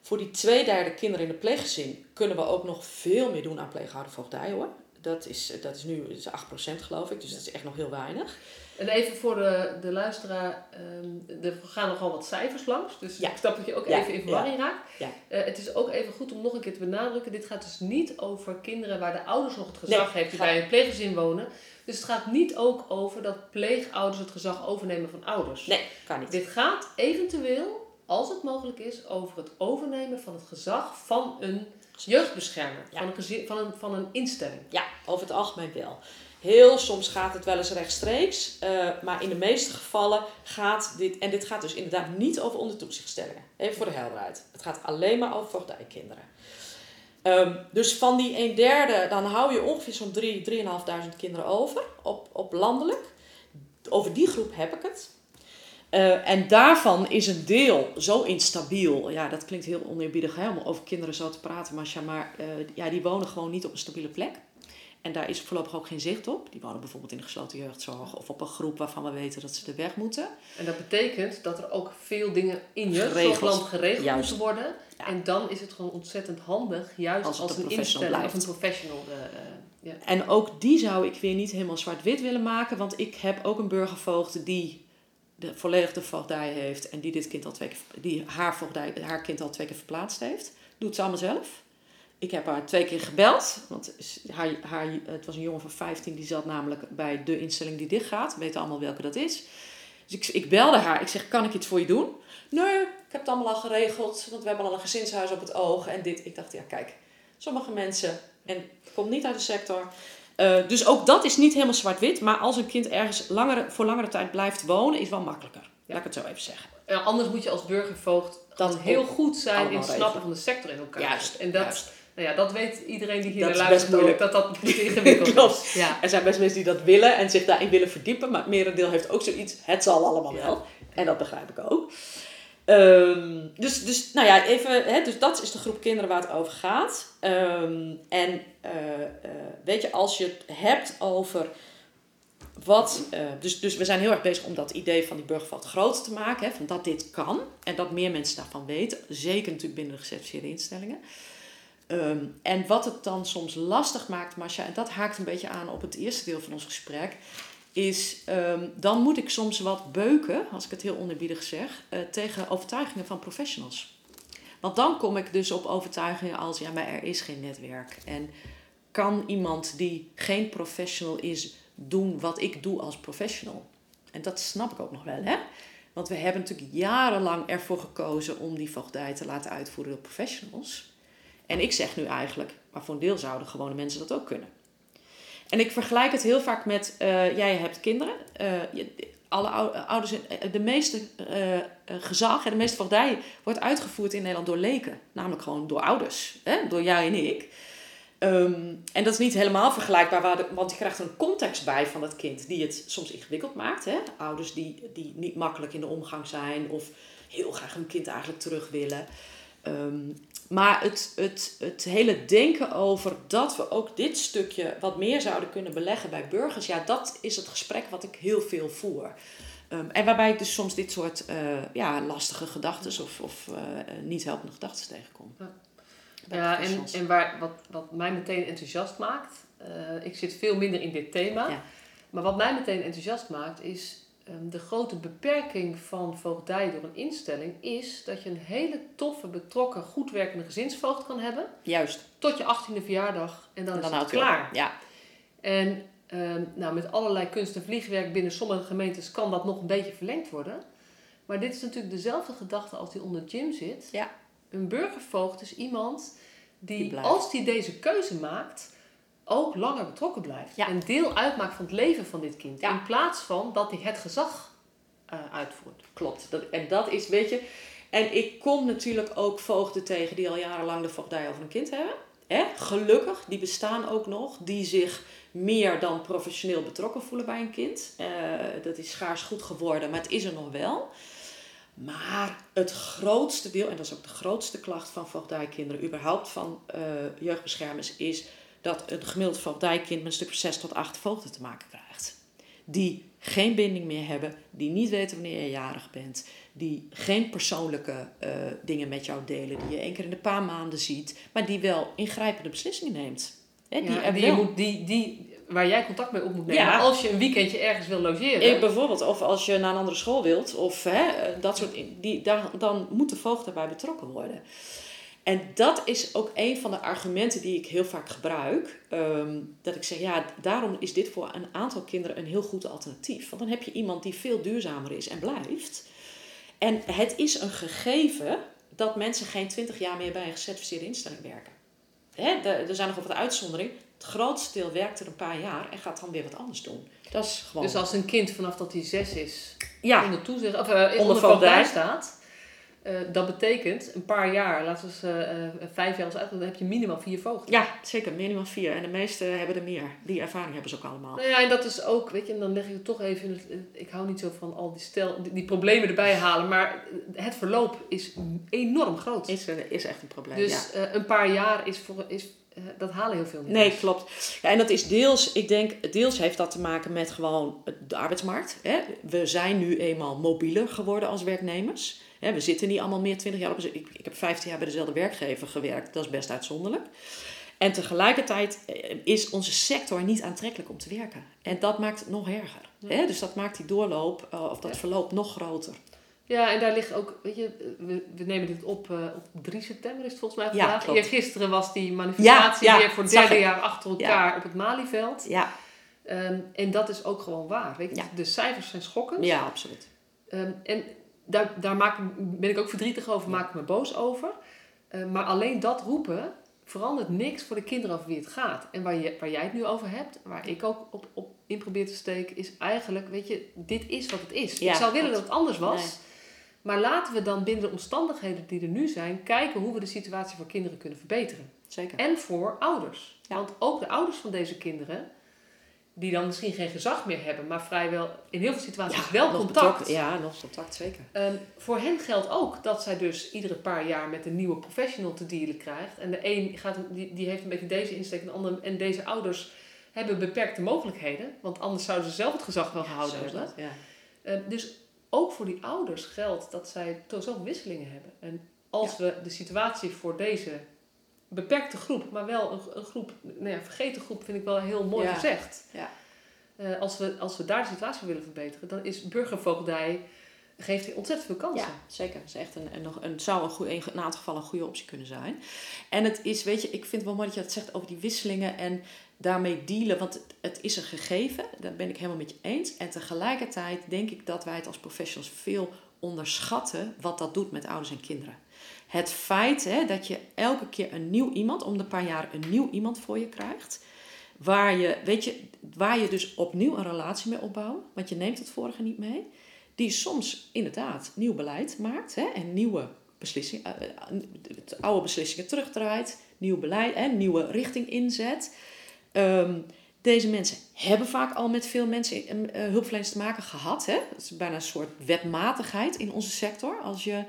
Voor die twee derde kinderen in een pleeggezin kunnen we ook nog veel meer doen aan pleeghoudervoogdij hoor. Dat is, dat is nu is 8% geloof ik, dus dat is echt nog heel weinig. En even voor de, de luisteraar, ehm, er gaan nogal wat cijfers langs, dus Ja. ik snap dat je ook Ja, even in verwarring raakt. Ja. Eh, het is ook even goed om nog een keer te benadrukken, dit gaat dus niet over kinderen waar de ouders nog het gezag Nee, heeft die gaat- bij een pleeggezin wonen. Dus het gaat niet ook over dat pleegouders het gezag overnemen van ouders. Nee, kan niet. Dit gaat eventueel, als het mogelijk is, over het overnemen van het gezag van een jeugdbeschermer, van, een gezin, van, een, van een instelling. Ja, over het algemeen wel. Heel soms gaat het wel eens rechtstreeks, eh, maar in de meeste gevallen gaat dit, en dit gaat dus inderdaad niet over ondertoezichtstellingen. Even voor de helderheid. Het gaat alleen maar over voogdijkinderen. Ehm dus van die een derde, dan hou je ongeveer zo'n 3, 3.500 kinderen over op, op landelijk. Over die groep heb ik het. Eh, en daarvan is een deel zo instabiel. Ja, dat klinkt heel oneerbiedig hè, om over kinderen zo te praten. Maar, maar eh, ja, die wonen gewoon niet op een stabiele plek. En daar is voorlopig ook geen zicht op. Die wonen bijvoorbeeld in de gesloten jeugdzorg of op een groep waarvan we weten dat ze er weg moeten. En dat betekent dat er ook veel dingen in Geregeld. jeugdzorgland geregeld Juist. moeten worden. Ja. En dan is het gewoon ontzettend handig, juist Als een instelling of blijft. een professional. eh, eh, ja. En ook die zou ik weer niet helemaal zwart-wit willen maken. Want ik heb ook een burgervoogd die de, volledig de voogdij heeft. En die, dit kind al twee keer, die haar, voogdij, haar kind al twee keer verplaatst heeft. Doet ze allemaal zelf. Ik heb haar twee keer gebeld. Want haar, haar, het was een jongen van 15. Die zat namelijk bij de instelling die dichtgaat. We weten allemaal welke dat is. Dus ik, ik belde haar. Ik zeg, kan ik iets voor je doen? Nee, ik heb het allemaal al geregeld. Want we hebben al een gezinshuis op het oog. En dit. Ik dacht, ja kijk. Sommige mensen. En het komt niet uit de sector. Eh, dus ook dat is niet helemaal zwart-wit. Maar als een kind ergens langere, voor langere tijd blijft wonen, is wel makkelijker. Laat ik het zo even zeggen. Ja, anders moet je als burgervoogd Dat dat heel goed zijn in het snappen van de sector in elkaar. Juist, En dat, juist. Nou ja, dat weet iedereen die hier Dat naar is luistert best moeilijk. ook, dat dat ingewikkeld is. Ja. Er zijn best mensen die dat willen en zich daarin willen verdiepen. Maar het merendeel heeft ook zoiets. Het zal allemaal Ja. wel. En dat begrijp ik ook. Ehm, dus, dus, nou ja, even, hè, dus dat is de groep kinderen waar het over gaat. Ehm, en eh, eh, weet je, als je het hebt over wat. eh, dus, dus we zijn heel erg bezig om dat idee van die burgervat groter te maken. Hè, van dat dit kan. En dat meer mensen daarvan weten. Zeker natuurlijk binnen de gecertificeerde instellingen. Ehm, en wat het dan soms lastig maakt, Masha, en dat haakt een beetje aan op het eerste deel van ons gesprek, is ehm, dan moet ik soms wat beuken, als ik het heel onerbiedig zeg, eh, tegen overtuigingen van professionals. Want dan kom ik dus op overtuigingen als, ja, maar er is geen netwerk. En kan iemand die geen professional is, doen wat ik doe als professional? En dat snap ik ook nog wel, hè? Want we hebben natuurlijk jarenlang ervoor gekozen om die voogdij te laten uitvoeren door professionals. En ik zeg nu eigenlijk, maar voor een deel zouden gewone mensen dat ook kunnen. En ik vergelijk het heel vaak met, eh, jij hebt kinderen. eh, je- alle ou- ouders, eh, de meeste eh, eh, gezag en de meeste voogdij wordt uitgevoerd in Nederland door leken. Namelijk gewoon door ouders, hè? door jij en ik. Ehm, en dat is niet helemaal vergelijkbaar, want je krijgt een context bij van dat kind die het soms ingewikkeld maakt. Hè? Ouders die, die niet makkelijk in de omgang zijn of heel graag hun kind eigenlijk terug willen. Ehm, maar het, het, het hele denken over dat we ook dit stukje wat meer zouden kunnen beleggen bij burgers, ja, dat is het gesprek wat ik heel veel voer. Ehm, en waarbij ik dus soms dit soort eh, ja, lastige gedachten of, of eh, niet helpende gedachten tegenkom. Ja, en, en waar, wat, wat mij meteen enthousiast maakt, eh, ik zit veel minder in dit thema, Ja. maar wat mij meteen enthousiast maakt is de grote beperking van voogdij door een instelling is dat je een hele toffe, betrokken, goed werkende gezinsvoogd kan hebben Juist. tot je 18e verjaardag en dan, En is het op. klaar. Ja, En Ehm, nou, met allerlei kunst en vliegwerk binnen sommige gemeentes kan dat nog een beetje verlengd worden. Maar dit is natuurlijk dezelfde gedachte als die onder Jim zit. Ja. Een burgervoogd is iemand die, Die als die deze keuze maakt, ook langer betrokken blijft. Ja. En deel uitmaakt van het leven van dit kind. Ja. In plaats van dat hij het gezag eh, uitvoert. Klopt. Dat, en dat is, weet je... En ik kom natuurlijk ook voogden tegen die al jarenlang de voogdij over een kind hebben. Hè? Gelukkig, die bestaan ook nog. Die zich meer dan professioneel betrokken voelen bij een kind. Eh, dat is schaars goed geworden, maar het is er nog wel. Maar het grootste deel, en dat is ook de grootste klacht van voogdijkinderen, überhaupt van eh, jeugdbeschermers, is dat een gemiddeld voogdijkind met een stuk van 6 tot 8 voogden te maken krijgt. Die geen binding meer hebben, die niet weten wanneer je jarig bent, die geen persoonlijke eh, dingen met jou delen, die je één keer in de paar maanden ziet, maar die wel ingrijpende beslissingen neemt. Hè, die Ja, die, moet, die, die, waar jij contact mee op moet nemen. Ja. Als je een weekendje ergens wil logeren. Bijvoorbeeld, of als je naar een andere school wilt, of hè, dat soort, die, daar, dan moet de voogd daarbij betrokken worden. En dat is ook een van de argumenten die ik heel vaak gebruik. ehm, dat ik zeg, ja, daarom is dit voor een aantal kinderen een heel goed alternatief. Want dan heb je iemand die veel duurzamer is en blijft. En het is een gegeven dat mensen geen 20 jaar meer bij een gecertificeerde instelling werken. Hè, er zijn nog wat uitzonderingen. Het grootste deel werkt er een paar jaar en gaat dan weer wat anders doen. Dat is gewoon. Dus als een kind vanaf dat hij zes is ja, onder toezicht, of uh, Onder staat, eh, dat betekent een paar jaar, laten we eens eh, eh, vijf jaar als uit, dan heb je minimaal vier voogden. Ja, zeker. Minimaal vier. En de meesten hebben er meer. Die ervaring hebben ze ook allemaal. Nou ja, en dat is ook, weet je, en dan leg ik het toch even, in het- ik hou niet zo van al die, stel, die, die problemen erbij halen, maar het verloop is enorm groot. Is, is echt een probleem. dus ja. een paar jaar is, voor, is dat halen heel veel niet. Nee, klopt. Ja, en dat is deels, ik denk, deels heeft dat te maken met gewoon de arbeidsmarkt. Hè. We zijn nu eenmaal mobieler geworden als werknemers. Hè, we zitten niet allemaal meer 20 jaar op. Ik, ik heb 15 jaar bij dezelfde werkgever gewerkt. Dat is best uitzonderlijk. En tegelijkertijd eh, is onze sector niet aantrekkelijk om te werken. En dat maakt het nog erger. Hè? Dus dat maakt die doorloop, eh, of dat Ja. verloop nog groter. Ja, en daar ligt ook, weet je, we, we nemen dit op eh, op 3 september is het volgens mij Ja, vandaag. klopt. Eergisteren was die manifestatie Ja, ja, weer voor het derde jaar achter elkaar op het Malieveld. Ja, Ehm, en dat is ook gewoon waar. Weet je? Ja. De cijfers zijn schokkend. ja absoluut. Ehm, en daar, daar maak, ben ik ook verdrietig over, maak ik me boos over. Eh, maar alleen dat roepen verandert niks voor de kinderen over wie het gaat. En waar, je, waar jij het nu over hebt, waar ik ook op, op in probeer te steken, is eigenlijk, weet je, dit is wat het is. Ja, ik zou willen dat het anders was. Nee. Maar laten we dan binnen de omstandigheden die er nu zijn, kijken hoe we de situatie voor kinderen kunnen verbeteren. Zeker. En voor ouders. Ja. Want ook de ouders van deze kinderen, die dan misschien geen gezag meer hebben, maar vrijwel in heel veel situaties wel nog contact. betrokken- Ja, nog contact, zeker. Ehm, voor hen geldt ook dat zij dus iedere paar jaar met een nieuwe professional te dealen krijgt. En de een gaat, die, die heeft een beetje deze insteek en de ander. En deze ouders hebben beperkte mogelijkheden. Want anders zouden ze zelf het gezag wel gehouden Zo hebben. Ja. Ehm, dus ook voor die ouders geldt dat zij toch zoveel wisselingen hebben. En als we de situatie voor deze beperkte groep, maar wel een, een groep, nou ja, vergeten groep vind ik wel heel mooi Ja. gezegd. Ja. Eh, als, we, als we daar de situatie willen verbeteren, dan is burgervoogdij, geeft ontzettend veel kansen. Ja, zeker. Het is echt een, een, nog een, zou een, goede, in een aantal gevallen een goede optie kunnen zijn. En het is, weet je, ik vind het wel mooi dat je het zegt over die wisselingen en daarmee dealen. Want het, het is een gegeven, daar ben ik helemaal met je eens. En tegelijkertijd denk ik dat wij het als professionals veel onderschatten wat dat doet met ouders en kinderen. Het feit hè, dat je elke keer een nieuw iemand, om de paar jaar een nieuw iemand voor je krijgt. Waar je, weet je, waar je dus opnieuw een relatie mee opbouwt. Want je neemt het vorige niet mee die soms inderdaad nieuw beleid maakt hè, en nieuwe beslissingen, eh, eh, oude beslissingen terugdraait, nieuw beleid, hè, nieuwe richting inzet. Ehm, deze mensen hebben vaak al met veel mensen eh, eh, hulpverleners te maken gehad. Hè? Dat is bijna een soort wetmatigheid in onze sector. Als je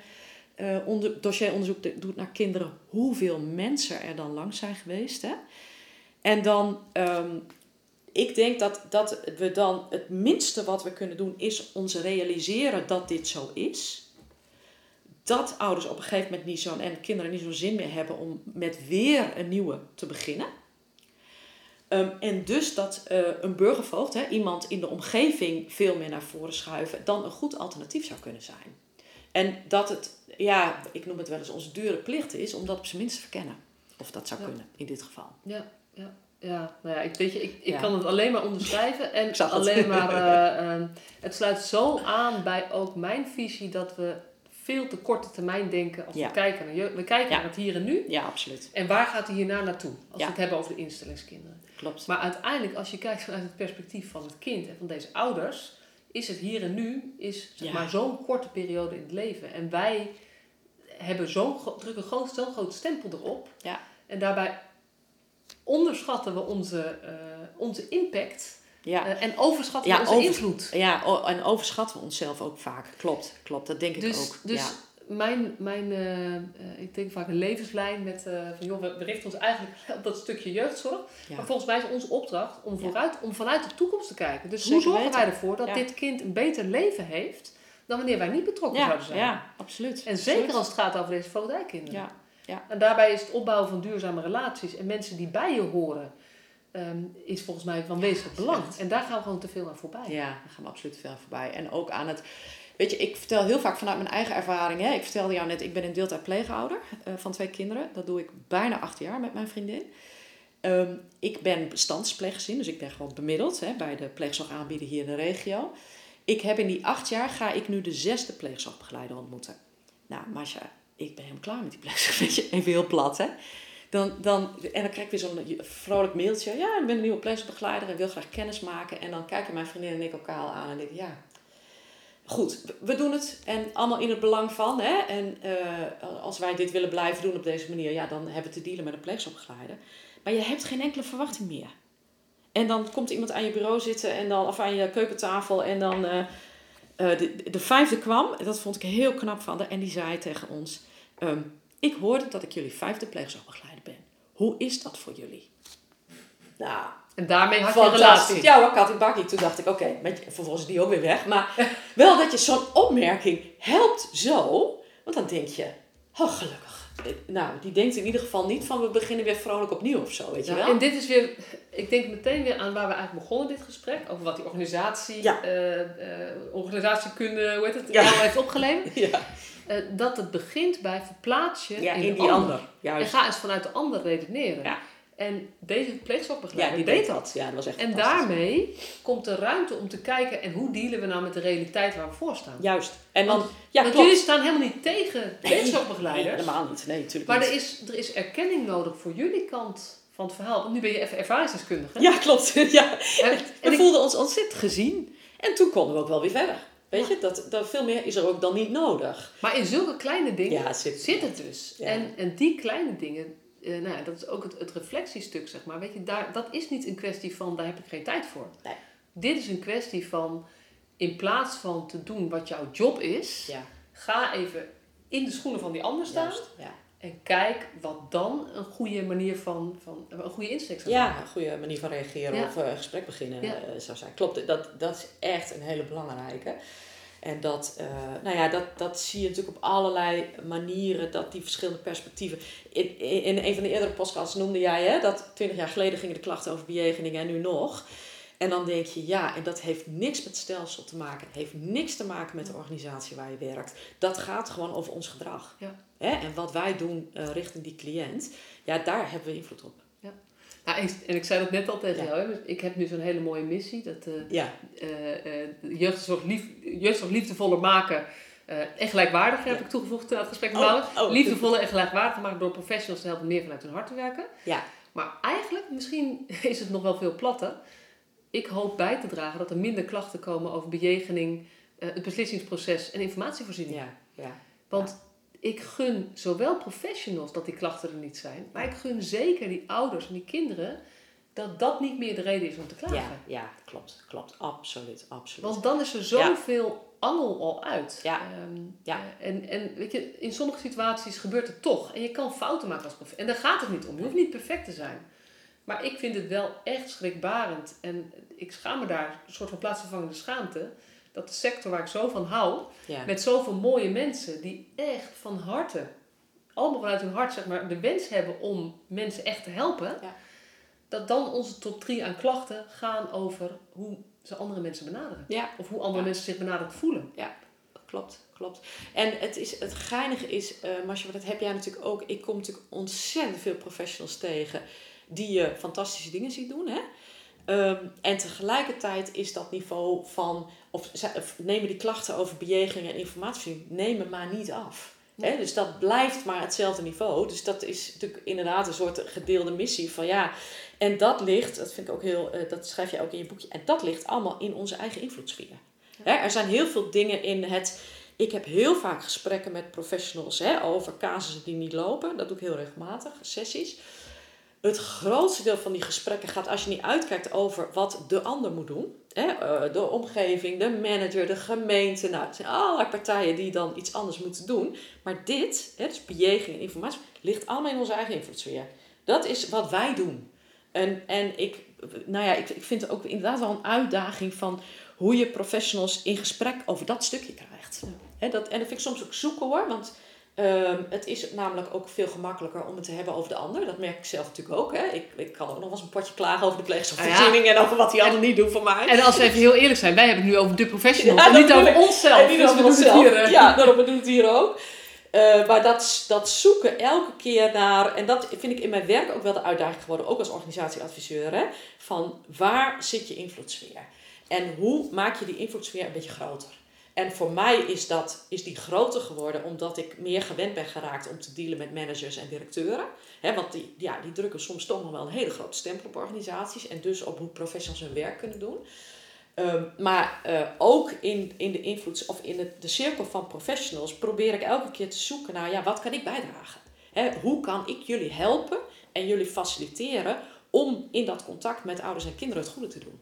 eh onder, dossieronderzoek de- doet naar kinderen, hoeveel mensen er dan langs zijn geweest. Hè? En dan, ehm, ik denk dat, dat we dan het minste wat we kunnen doen is ons realiseren dat dit zo is. Dat ouders op een gegeven moment niet zo en kinderen niet zo'n zin meer hebben om met weer een nieuwe te beginnen. Ehm, en dus dat eh, een burgervoogd, hè, iemand in de omgeving veel meer naar voren schuiven, dan een goed alternatief zou kunnen zijn. En dat het, ja, ik noem het wel eens onze dure plicht is om dat op zijn minst te verkennen. Of dat zou Ja. kunnen in dit geval. Ja, ja. Ja, nou ja, ik, weet je, ik, ik Ja. kan het alleen maar onderschrijven. En Ik zag het. alleen maar, eh, ehm, het sluit zo aan bij ook mijn visie dat we veel te korte termijn denken als Ja. we kijken naar jeugd. We kijken naar het hier en nu. Ja, absoluut. En waar gaat hij hierna naartoe? Als we het hebben over de instellingskinderen. Klopt. Maar uiteindelijk, als je kijkt vanuit het perspectief van het kind en van deze ouders, is het hier en nu is zeg Ja. maar zo'n korte periode in het leven. En wij hebben zo'n drukken groot, zo'n groot stempel erop. Ja. En daarbij onderschatten we onze, eh, onze impact Ja. eh, en overschatten Ja, we onze over- invloed. Ja, en overschatten we onszelf ook vaak. Klopt, klopt. Dat denk ik Dus, ook. dus. Mijn, mijn eh, eh, ik denk vaak een levenslijn met eh, van joh, we, richten ons eigenlijk op dat stukje jeugdzorg. Ja. Maar volgens mij is onze opdracht om, vooruit, om vanuit de toekomst te kijken. Dus Zeker hoe zorgen weten. wij ervoor dat Ja. dit kind een beter leven heeft dan wanneer wij niet betrokken ja, zouden zijn? ja, absoluut. En zeker Absoluut. als het gaat over deze voogdijkinderen. Ja, ja. En daarbij is het opbouwen van duurzame relaties en mensen die bij je horen, ehm, is volgens mij van wezenlijk belang. En daar gaan we gewoon te veel aan voorbij. Ja, daar gaan we absoluut veel voorbij. En ook aan het... Weet je, ik vertel heel vaak vanuit mijn eigen ervaring. Hè. Ik vertelde jou net, ik ben in deeltijd pleegouder eh, van twee kinderen. Dat doe ik bijna acht jaar met mijn vriendin. Ehm, ik ben bestandspleeggezin, dus ik ben gewoon bemiddeld hè, bij de pleegzorgaanbieder hier in de regio. Ik heb in die acht jaar, ga ik nu de zesde pleegzorgbegeleider ontmoeten. Nou, Masha, ik ben helemaal klaar met die pleegzorg. Weet je, even heel plat, hè. Dan, dan, en dan krijg ik weer zo'n vrolijk mailtje. Ja, ik ben een nieuwe pleegzorgbegeleider en wil graag kennis maken. En dan kijken mijn vriendin en ik elkaar aan en denken, ja... Goed, we- doen het en allemaal in het belang van. Hè? En eh, als wij dit willen blijven doen op deze manier, ja, dan hebben we te dealen met een pleegzorgbegeleider. Maar je hebt geen enkele verwachting meer. En dan komt iemand aan je bureau zitten en dan, of aan je keukentafel en dan... eh, eh, de, de vijfde kwam, dat vond ik heel knap van haar, en die zei tegen ons... ehm, ik hoorde dat ik jullie vijfde pleegzorgbegeleider ben. Hoe is dat voor jullie? Nou, En daarmee had je een relatie. Ja hoor, Katty Bakkie. Toen dacht ik, oké, je- vervolgens is die ook weer weg. Maar wel dat je zo'n opmerking helpt zo. Want dan denk je, oh gelukkig. Eh, Nou, die denkt in ieder geval niet van we beginnen weer vrolijk opnieuw of zo, weet je Ja, wel? en dit is weer, ik denk meteen weer aan waar we eigenlijk begonnen dit gesprek. Over wat die organisatie, Ja. eh, eh, organisatiekunde, hoe heet het, Ja. heeft opgeleverd. Ja, Eh, dat het begint bij verplaats je in, in die ander. ander. En ga eens vanuit de ander redeneren. En deze pleegzorgbegeleider Ja, die deed dat. Ja, dat was echt En daarmee komt er ruimte om te kijken en hoe dealen we nou met de realiteit waar we voor staan. Juist. En dan, Want- ja, Want jullie staan helemaal niet tegen Nee, pleegzorgbegeleiders. helemaal niet. Nee, natuurlijk maar niet. er is, er is erkenning nodig voor jullie kant van het verhaal. Want nu ben je even ervaringsdeskundige. Ja, klopt. ja. En, we ik- voelden ons ontzettend gezien. En toen konden we ook wel weer verder. Weet je, dat, dat veel meer is er ook dan niet nodig. maar in zulke kleine dingen Ja, zit- zit het dus. Ja. En, en die kleine dingen, eh, nou dat is ook het, het reflectiestuk, zeg maar. Weet je, daar, dat is niet een kwestie van, daar heb ik geen tijd voor. Nee. Dit is een kwestie van, in plaats van te doen wat jouw job is, Ja, ga even in de schoenen van die ander staan. juist. Ja. En kijk wat dan een goede manier van, van een goede insteek zou zijn. Ja, een goede manier van reageren Ja. of eh, een gesprek beginnen eh, zou zijn. Klopt, dat, dat is echt een hele belangrijke. En dat, eh, nou ja, dat, dat zie je natuurlijk op allerlei manieren, dat die verschillende perspectieven. In, in, in een van de eerdere podcasts noemde jij hè, dat 20 jaar geleden gingen de klachten over bejegeningen en nu nog. En dan denk je, ja, en dat heeft niks met stelsel te maken. Het heeft niks te maken met de organisatie waar je werkt. Dat gaat gewoon over ons gedrag. Ja. Hè? En wat wij doen eh, richting die cliënt, ja, daar hebben we invloed op. Nou, en, en ik zei dat net al tegen Ja. jou. Hè? Ik heb nu zo'n hele mooie missie. Dat eh Ja, eh, eh, jeugdzorg, lief, jeugdzorg liefdevoller maken. en gelijkwaardig heb ik toegevoegd aan het gesprek met Oh, oh. Liefdevoller en gelijkwaardig maken door professionals te helpen meer vanuit hun hart te werken. ja, Maar eigenlijk, misschien is het nog wel veel platter. Ik hoop bij te dragen dat er minder klachten komen over bejegening, het beslissingsproces en informatievoorziening. ja, ja. Want ik gun zowel professionals dat die klachten er niet zijn, maar ik gun zeker die ouders en die kinderen dat dat niet meer de reden is om te klagen. Ja, ja, klopt, klopt. Absoluut, absoluut. Want dan is er zoveel angel al uit. Ja. Ehm, Ja. eh, en, en weet je, in sommige situaties gebeurt het toch. En je kan fouten maken als professional. En daar gaat het niet om. Je hoeft niet perfect te zijn. Maar ik vind het wel echt schrikbarend. En ik schaam me daar, een soort van plaatsvervangende schaamte. Dat de sector waar ik zo van hou, ja. met zoveel mooie mensen die echt van harte, allemaal vanuit hun hart, zeg maar, de wens hebben om mensen echt te helpen. Ja. Dat dan onze top 3 aan klachten gaan over hoe ze andere mensen benaderen. ja, Of hoe andere Ja. mensen zich benaderd voelen. klopt, klopt. En het, is, het geinige is, eh Marcia, dat heb jij natuurlijk ook. Ik kom natuurlijk ontzettend veel professionals tegen die je fantastische dingen ziet doen. Hè? Ehm, en tegelijkertijd is dat niveau van, of, of nemen die klachten over bejeging en informatie, nemen maar niet af. Dus dat blijft maar hetzelfde niveau. Dus dat is natuurlijk inderdaad een soort gedeelde missie van ja. En dat ligt, dat vind ik ook heel, uh, dat schrijf je ook in je boekje, en dat ligt allemaal in onze eigen invloedssfeer. Er zijn heel veel dingen in het. Ik heb heel vaak gesprekken met professionals hè, over casussen die niet lopen. Dat doe ik heel regelmatig, sessies het grootste deel van die gesprekken gaat als je niet uitkijkt over wat de ander moet doen. Hè? Eh, de omgeving, de manager, de gemeente. Nou, het zijn allerlei partijen die dan iets anders moeten doen. Maar dit, hè, dus bejeging en informatie, ligt allemaal in onze eigen invloedssfeer. Dat is wat wij doen. En, en ik, nou ja, ik, ik vind het ook inderdaad wel een uitdaging van hoe je professionals in gesprek over dat stukje krijgt. Hè, dat, en dat vind ik soms ook zoeken hoor, want Ehm, het is namelijk ook veel gemakkelijker om het te hebben over de ander. Dat merk ik zelf natuurlijk ook. Hè. Ik, ik kan ook nog wel eens een potje klagen over de pleegzorgvoorziening ah, en over wat die anderen niet doen voor mij. En als we even heel eerlijk zijn, wij hebben het nu over de professionals en niet over onszelf. En niet dus over onszelf. Hier, uh... Ja, daarom doen we het hier ook. Uh, maar dat, dat zoeken elke keer naar, en dat vind ik in mijn werk ook wel de uitdaging geworden, ook als organisatieadviseur, hè, van waar zit je invloedssfeer? En hoe maak je die invloedssfeer een beetje groter? En voor mij is, dat, is die groter geworden omdat ik meer gewend ben geraakt om te dealen met managers en directeuren. He, want die, ja, die drukken soms toch nog wel een hele grote stempel op organisaties en dus op hoe professionals hun werk kunnen doen. Um, maar uh, ook in, in de invloeds of in de, de cirkel van professionals probeer ik elke keer te zoeken naar ja, wat kan ik bijdragen? Hoe kan ik jullie helpen en jullie faciliteren om in dat contact met ouders en kinderen het goede te doen?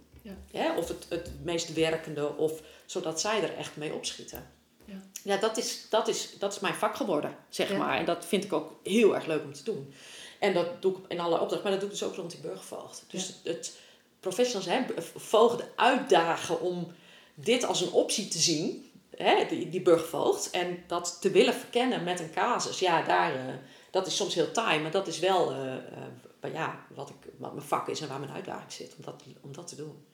Ja. of het, het meest werkende, of zodat zij er echt mee opschieten. Ja, ja dat, is, dat, is, dat is mijn vak geworden, zeg maar. En dat vind ik ook heel erg leuk om te doen. En dat doe ik in alle opdrachten, maar dat doe ik dus ook rond die burgervoogd. Dus het, het, professionals, hè, voogden uitdagen om dit als een optie te zien, hè, die, die burgervoogd, en dat te willen verkennen met een casus. Ja, daar, uh, dat is soms heel taai, maar dat is wel uh, uh, ja, wat, ik, wat mijn vak is en waar mijn uitdaging zit om dat, om dat te doen.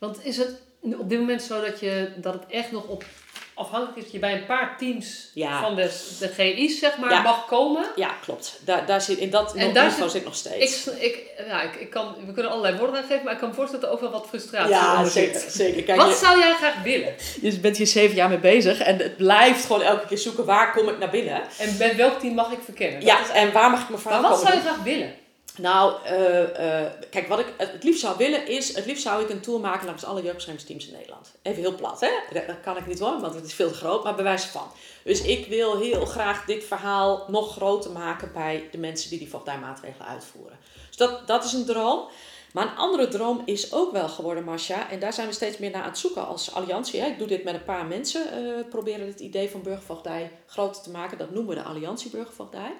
Want is het op dit moment zo dat, je, dat het echt nog op afhankelijk is dat je bij een paar teams van de, de GI's zeg maar mag komen. Ja, klopt. Daar, daar zit, in dat en daar zit, zit nog steeds. Ik, ik, ja, ik, ik kan, we kunnen allerlei woorden aan geven, maar ik kan me voorstellen dat er ook wel wat frustratie ja, zeker, zeker. Kijk, wat zou jij graag willen? Je bent hier zeven jaar mee bezig en het blijft gewoon elke keer zoeken waar kom ik naar binnen. En bij welk team mag ik verkennen? ja, en waar mag ik mijn verhaal Maar wat zou je graag willen? Nou, uh, uh, kijk, wat ik het liefst zou willen is, het liefst zou ik een tour maken langs alle jeugdbeschermingsteams in Nederland. Even heel plat, hè? Dat kan ik niet hoor, want het is veel te groot, maar bewijs van. Dus ik wil heel graag dit verhaal nog groter maken bij de mensen die die voogdijmaatregelen uitvoeren. Dus dat, dat is een droom. Maar een andere droom is ook wel geworden, Marcia. En daar zijn we steeds meer naar aan het zoeken als alliantie. Hè. Ik doe dit met een paar mensen. Uh, proberen het idee van burgervoogdij groter te maken. Dat noemen we de alliantie burgervoogdij.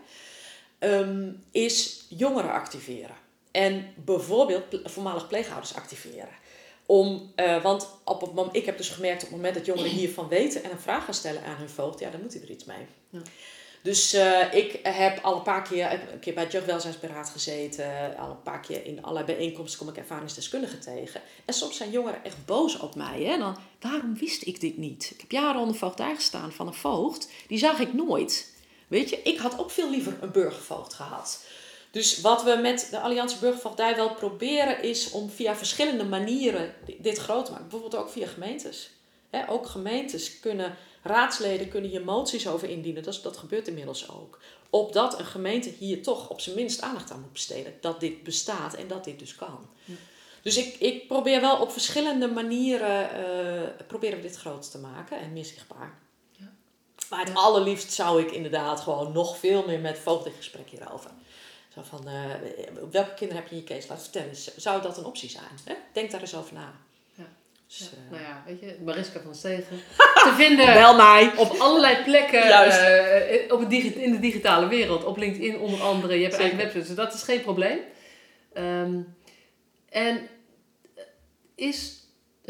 Ehm, is jongeren activeren. En bijvoorbeeld voormalig pleegouders activeren. Om, uh, want op het moment, ik heb dus gemerkt op het moment dat jongeren hiervan weten en een vraag gaan stellen aan hun voogd, ja, dan moet hij er iets mee. Ja. Dus uh, ik heb al een paar keer, een keer bij het jeugdwelzijnsberaad gezeten, al een paar keer in allerlei bijeenkomsten kom ik ervaringsdeskundigen tegen. En soms zijn jongeren echt boos op mij. Hè? Dan, waarom wist ik dit niet? Ik heb jaren onder voogdij gestaan van een voogd, die zag ik nooit. Weet je, ik had ook veel liever een burgervoogd gehad. Dus wat we met de Alliantie Burgervoogdij wel proberen is om via verschillende manieren dit groot te maken. Bijvoorbeeld ook via gemeentes. ook gemeentes kunnen, raadsleden kunnen hier moties over indienen. Dat, dat gebeurt inmiddels ook. Opdat een gemeente hier toch op zijn minst aandacht aan moet besteden. Dat dit bestaat en dat dit dus kan. Dus ik, ik probeer wel op verschillende manieren uh, proberen we dit groot te maken en meer zichtbaar. Maar het allerliefst zou ik inderdaad gewoon nog veel meer met voogd in gesprek hierover. Zo van, uh, welke kinderen heb je in je case? Laat vertellen. Zou dat een optie zijn? Hè? Denk daar eens over na. Ja. Dus, uh, nou ja, weet je, Mariska van Stegen. te vinden Bel mij. op allerlei plekken uh, op het in de digitale wereld. Op LinkedIn onder andere. Je hebt Zeker. eigen website, dus dat is geen probleem. Um, en is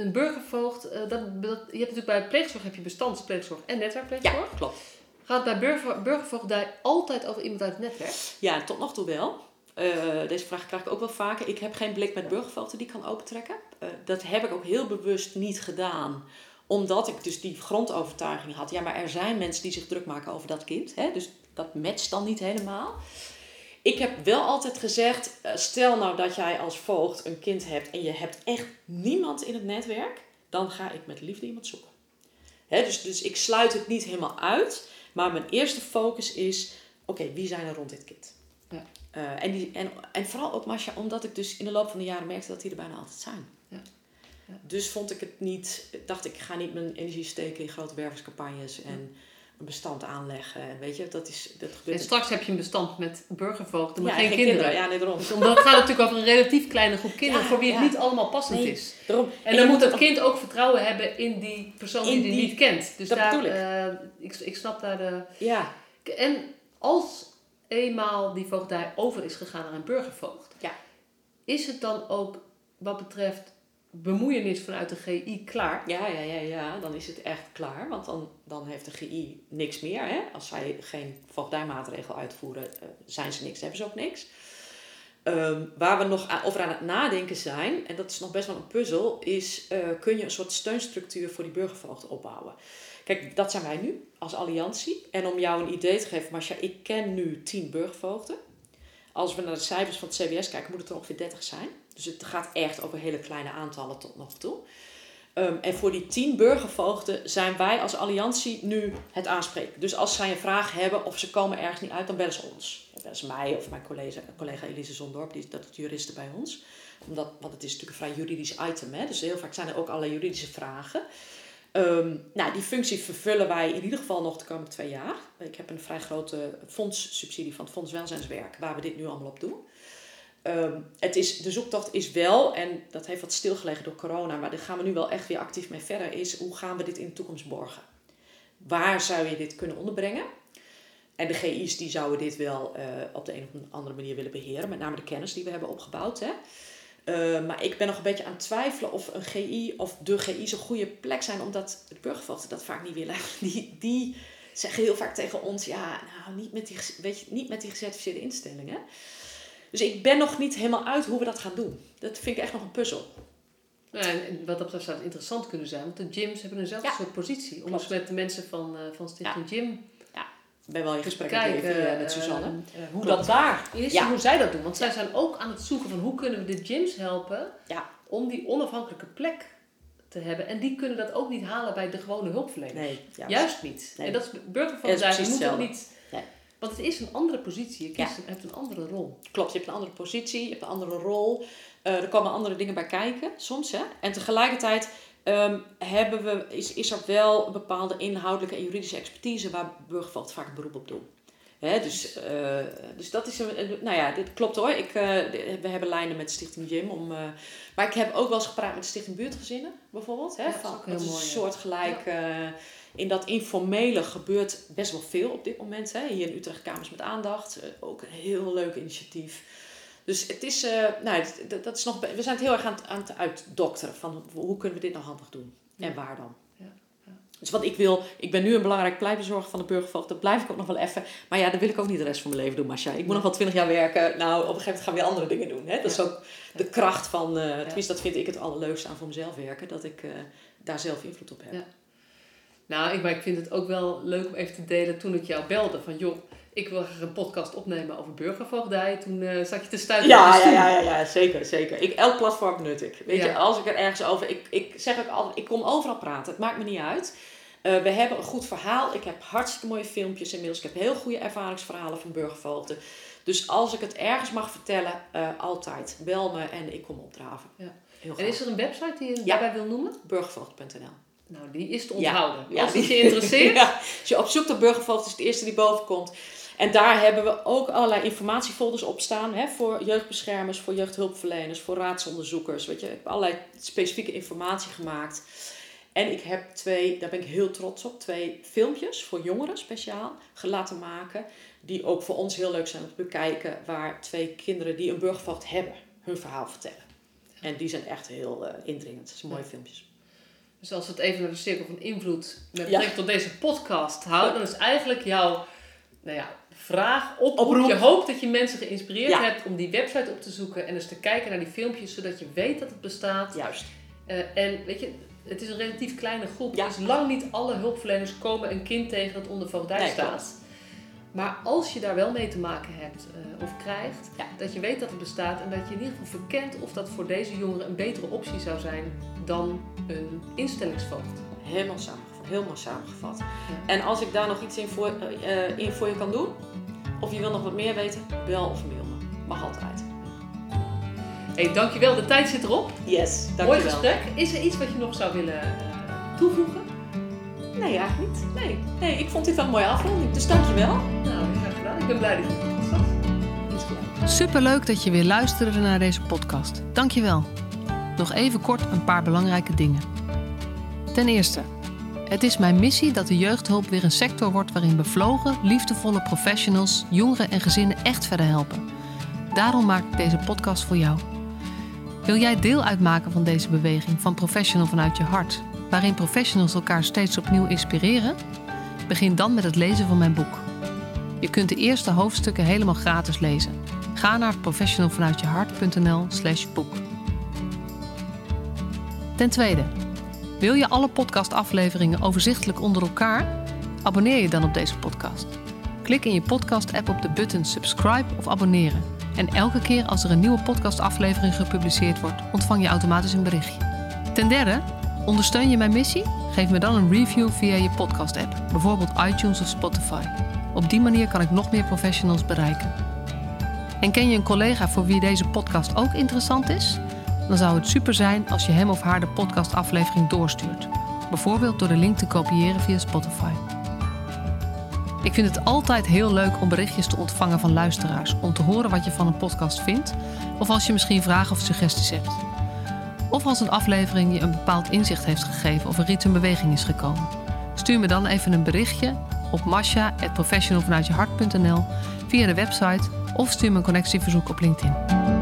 een burgervoogd, uh, dat, dat, je hebt natuurlijk bij pleegzorg heb je bestandspleegzorg en netwerkpleegzorg. Ja, klopt. Gaat bij burger, burgervoogdij altijd over iemand uit het netwerk? Ja, tot nog toe wel. Uh, deze vraag krijg ik ook wel vaker. Ik heb geen blik met burgervoogden die kan opentrekken. Uh, dat heb ik ook heel bewust niet gedaan. Omdat ik dus die grondovertuiging had. Ja, maar er zijn mensen die zich druk maken over dat kind. Hè? Dus dat matcht dan niet helemaal. Ik heb wel altijd gezegd, eh, stel nou dat jij als voogd een kind hebt en je hebt echt niemand in het netwerk, dan ga ik met liefde iemand zoeken. Dus, dus ik sluit het niet helemaal uit, maar mijn eerste focus is, oké, wie zijn er rond dit kind? Ja. Eh, en, die, en, en vooral ook Masha, omdat ik dus in de loop van de jaren merkte dat die er bijna altijd zijn. Ja. Ja. Dus vond ik het niet, dacht ik, ga niet mijn energie steken in grote wervingscampagnes en een bestand aanleggen. En weet je, dat, is, dat gebeurt. En straks heb je een bestand met burgervoogden, maar ja, geen, kinderen. Ja, nee, daarom. Dus omdat het gaat natuurlijk over een relatief kleine groep kinderen Ja, voor wie het ja. niet allemaal passend Nee, is. daarom. En dan moet ook- kind ook vertrouwen hebben in die persoon In die hij die- niet kent. Dus dat daar, bedoel ik. eh, ik. ik snap daar de... Ja, En als eenmaal die voogdij over is gegaan naar een burgervoogd, Ja. is het dan ook wat betreft bemoeienis vanuit de GI klaar? ja, ja, ja, ja, dan is het echt klaar. Want dan, dan heeft de GI niks meer. Hè? Als zij geen voogdijmaatregel uitvoeren, eh, zijn ze niks, hebben ze ook niks. Ehm, waar we nog aan- over aan het nadenken zijn, en dat is nog best wel een puzzel, is eh, kun je een soort steunstructuur voor die burgervoogd opbouwen. Kijk, dat zijn wij nu als alliantie. En om jou een idee te geven, Marcia, ik ken nu 10 burgervoogden. Als we naar de cijfers van het CBS kijken, moet het er ongeveer 30 zijn. Dus het gaat echt over hele kleine aantallen tot nog toe. Ehm, en voor die 10 burgervoogden zijn wij als alliantie nu het aanspreken. Dus als zij een vraag hebben of ze komen ergens niet uit, dan bellen ze ons. Bellen ze mij of mijn collega, collega Elise Zondorp, die is dat is juriste bij ons. Omdat, want het is natuurlijk een vrij juridisch item. Hè? Dus heel vaak zijn er ook allerlei juridische vragen. Ehm, nou, die functie vervullen wij in ieder geval nog de komende twee jaar. Ik heb een vrij grote fondssubsidie van het Fonds Welzijnswerk, waar we dit nu allemaal op doen. Ehm, het is, de zoektocht is wel, en dat heeft wat stilgelegen door corona, maar daar gaan we nu wel echt weer actief mee verder, is hoe gaan we dit in de toekomst borgen? Waar zou je dit kunnen onderbrengen? En de GI's die zouden dit wel eh, op de een of andere manier willen beheren, met name de kennis die we hebben opgebouwd. Hè? Eh, maar ik ben nog een beetje aan het twijfelen of een GI of de GI's een goede plek zijn, omdat de burgervoogden dat vaak niet willen. Die, die zeggen heel vaak tegen ons, ja, nou, niet met die, weet je, niet met die gecertificeerde instellingen. Dus ik ben nog niet helemaal uit hoe we dat gaan doen. Dat vind ik echt nog een puzzel. En wat dat betreft zou het interessant kunnen zijn, want de gyms hebben eenzelfde Ja. soort positie. Om Klopt. eens met de mensen van, eh, van Stichting Gym Ik ben wel in gesprek kijken met, even, met eh, Suzanne. eh, hoe Klopt. dat daar is Ja. en hoe zij dat doen. Want zij zijn ook aan het zoeken van hoe kunnen we de gyms helpen Ja. om die onafhankelijke plek te hebben. En die kunnen dat ook niet halen bij de gewone hulpverleners. Nee, ja, Juist niet. Nee. En dat is Ja, dat burgervoogdij. is Je moet niet... Want het is een andere positie. Je kiest, Ja. hebt een andere rol. Klopt, je hebt een andere positie, je hebt een andere rol. Eh, er komen andere dingen bij kijken, soms. Hè? En tegelijkertijd ehm, hebben we, is, is er wel een bepaalde inhoudelijke en juridische expertise waar burgervoogd vaak beroep op doen. Hè, dus, eh, dus dat is een, nou ja, dit klopt hoor. Ik, eh, we hebben lijnen met Stichting Gym. Om, maar ik heb ook wel eens gepraat met Stichting Buurtgezinnen bijvoorbeeld. Hè, Ja, dat is van, ook heel dat is mooi, een soortgelijk. In dat informele gebeurt best wel veel op dit moment. Hè. Hier in Utrecht Kamers met Aandacht. eh, ook een heel leuk initiatief. Dus het is, eh, nou, dat- dat is nog, we zijn het heel erg aan het, aan het uitdokteren. Van hoe kunnen we dit nou handig doen? En waar dan? Ja, ja. Dus wat ik wil, ik ben nu een belangrijk pleitbezorger van de burgervoogd. Dat blijf ik ook nog wel even. Maar ja, dat wil ik ook niet de rest van mijn leven doen, Marcia. Ik moet nog wel twintig jaar werken. Nou, op een gegeven moment gaan we weer andere dingen doen. Hè? Dat is ook de kracht van, eh tenminste dat vind ik het allerleukste aan voor mezelf werken. Dat ik daar zelf invloed op heb. Nou, ik, maar ik vind het ook wel leuk om even te delen toen ik jou belde. Van joh, ik wil graag een podcast opnemen over burgervoogdij. Toen eh, zat je te stuiten Ja, ja, ja, ja, ja, zeker, zeker. Ik, elk platform benut ik. Weet Ja. je, als ik er ergens over... Ik, ik zeg ook altijd, ik kom overal praten. Het maakt me niet uit. Eh, we hebben een goed verhaal. Ik heb hartstikke mooie filmpjes inmiddels. Ik heb heel goede ervaringsverhalen van burgervoogden. Dus als ik het ergens mag vertellen, eh, altijd. Bel me en ik kom opdraven. Ja. Heel En is er een website die je daarbij wil noemen? Burgervoogd.nl Nou, die is te onthouden. Ja, Als die- het je interesseert. Ja, als je op zoek naar burgervoogd is het eerste die boven komt. En daar hebben we ook allerlei informatiefolders op staan. Hè, voor jeugdbeschermers, voor jeugdhulpverleners, voor raadsonderzoekers. Weet je, ik heb allerlei specifieke informatie gemaakt. En ik heb twee, daar ben ik heel trots op, twee filmpjes voor jongeren speciaal gelaten maken. Die ook voor ons heel leuk zijn om te bekijken. Waar twee kinderen die een burgervoogd hebben hun verhaal vertellen. En die zijn echt heel eh, indringend. Dat zijn mooie filmpjes. Dus als we het even naar de cirkel van invloed met Ja. betrekking tot deze podcast houden, dan is eigenlijk jouw nou ja, vraag, oproep. Oproep. Je hoopt dat je mensen geïnspireerd Ja. hebt om die website op te zoeken en eens te kijken naar die filmpjes, zodat je weet dat het bestaat. Juist. Eh, en weet je, het is een relatief kleine groep, Ja. dus lang niet alle hulpverleners komen een kind tegen dat onder voogdij Nee, staat. Maar als je daar wel mee te maken hebt eh, of krijgt, Ja. dat je weet dat het bestaat en dat je in ieder geval verkent of dat voor deze jongeren een betere optie zou zijn dan een instellingsvoogd. Helemaal samengevat. Helemaal samengevat. En als ik daar nog iets in voor, eh, in voor je kan doen, of je wil nog wat meer weten, bel of mail me. Mag altijd. hey, dankjewel. De tijd zit erop. Yes, Mooi dankjewel. gesprek. Is er iets wat je nog zou willen eh, toevoegen? Nee, eigenlijk niet. Nee. nee, ik vond dit wel een mooie afronding. Dus dankjewel. Nou, graag gedaan. Ik ben blij dat je het was. Is goed. Superleuk dat je weer luisterde naar deze podcast. Dankjewel. Nog even kort een paar belangrijke dingen. Ten eerste, het is mijn missie dat de jeugdhulp weer een sector wordt waarin bevlogen, liefdevolle professionals jongeren en gezinnen echt verder helpen. Daarom maak ik deze podcast voor jou. Wil jij deel uitmaken van deze beweging van Professional vanuit je hart, waarin professionals elkaar steeds opnieuw inspireren? Begin dan met het lezen van mijn boek. Je kunt de eerste hoofdstukken helemaal gratis lezen. Ga naar professionalvanuitjehart.nl slash boek. Ten tweede, wil je alle podcastafleveringen overzichtelijk onder elkaar? Abonneer je dan op deze podcast. Klik in je podcast-app op de button subscribe of abonneren. En elke keer als er een nieuwe podcastaflevering gepubliceerd wordt, ontvang je automatisch een berichtje. Ten derde, ondersteun je mijn missie? Geef me dan een review via je podcast-app, bijvoorbeeld iTunes of Spotify. Op die manier kan ik nog meer professionals bereiken. En ken je een collega voor wie deze podcast ook interessant is? Dan zou het super zijn als je hem of haar de podcastaflevering doorstuurt. Bijvoorbeeld door de link te kopiëren via Spotify. Ik vind het altijd heel leuk om berichtjes te ontvangen van luisteraars om te horen wat je van een podcast vindt, of als je misschien vragen of suggesties hebt. Of als een aflevering je een bepaald inzicht heeft gegeven of er iets in beweging is gekomen. Stuur me dan even een berichtje op masha.professionalvanuitjehart.nl via de website of stuur me een connectieverzoek op LinkedIn.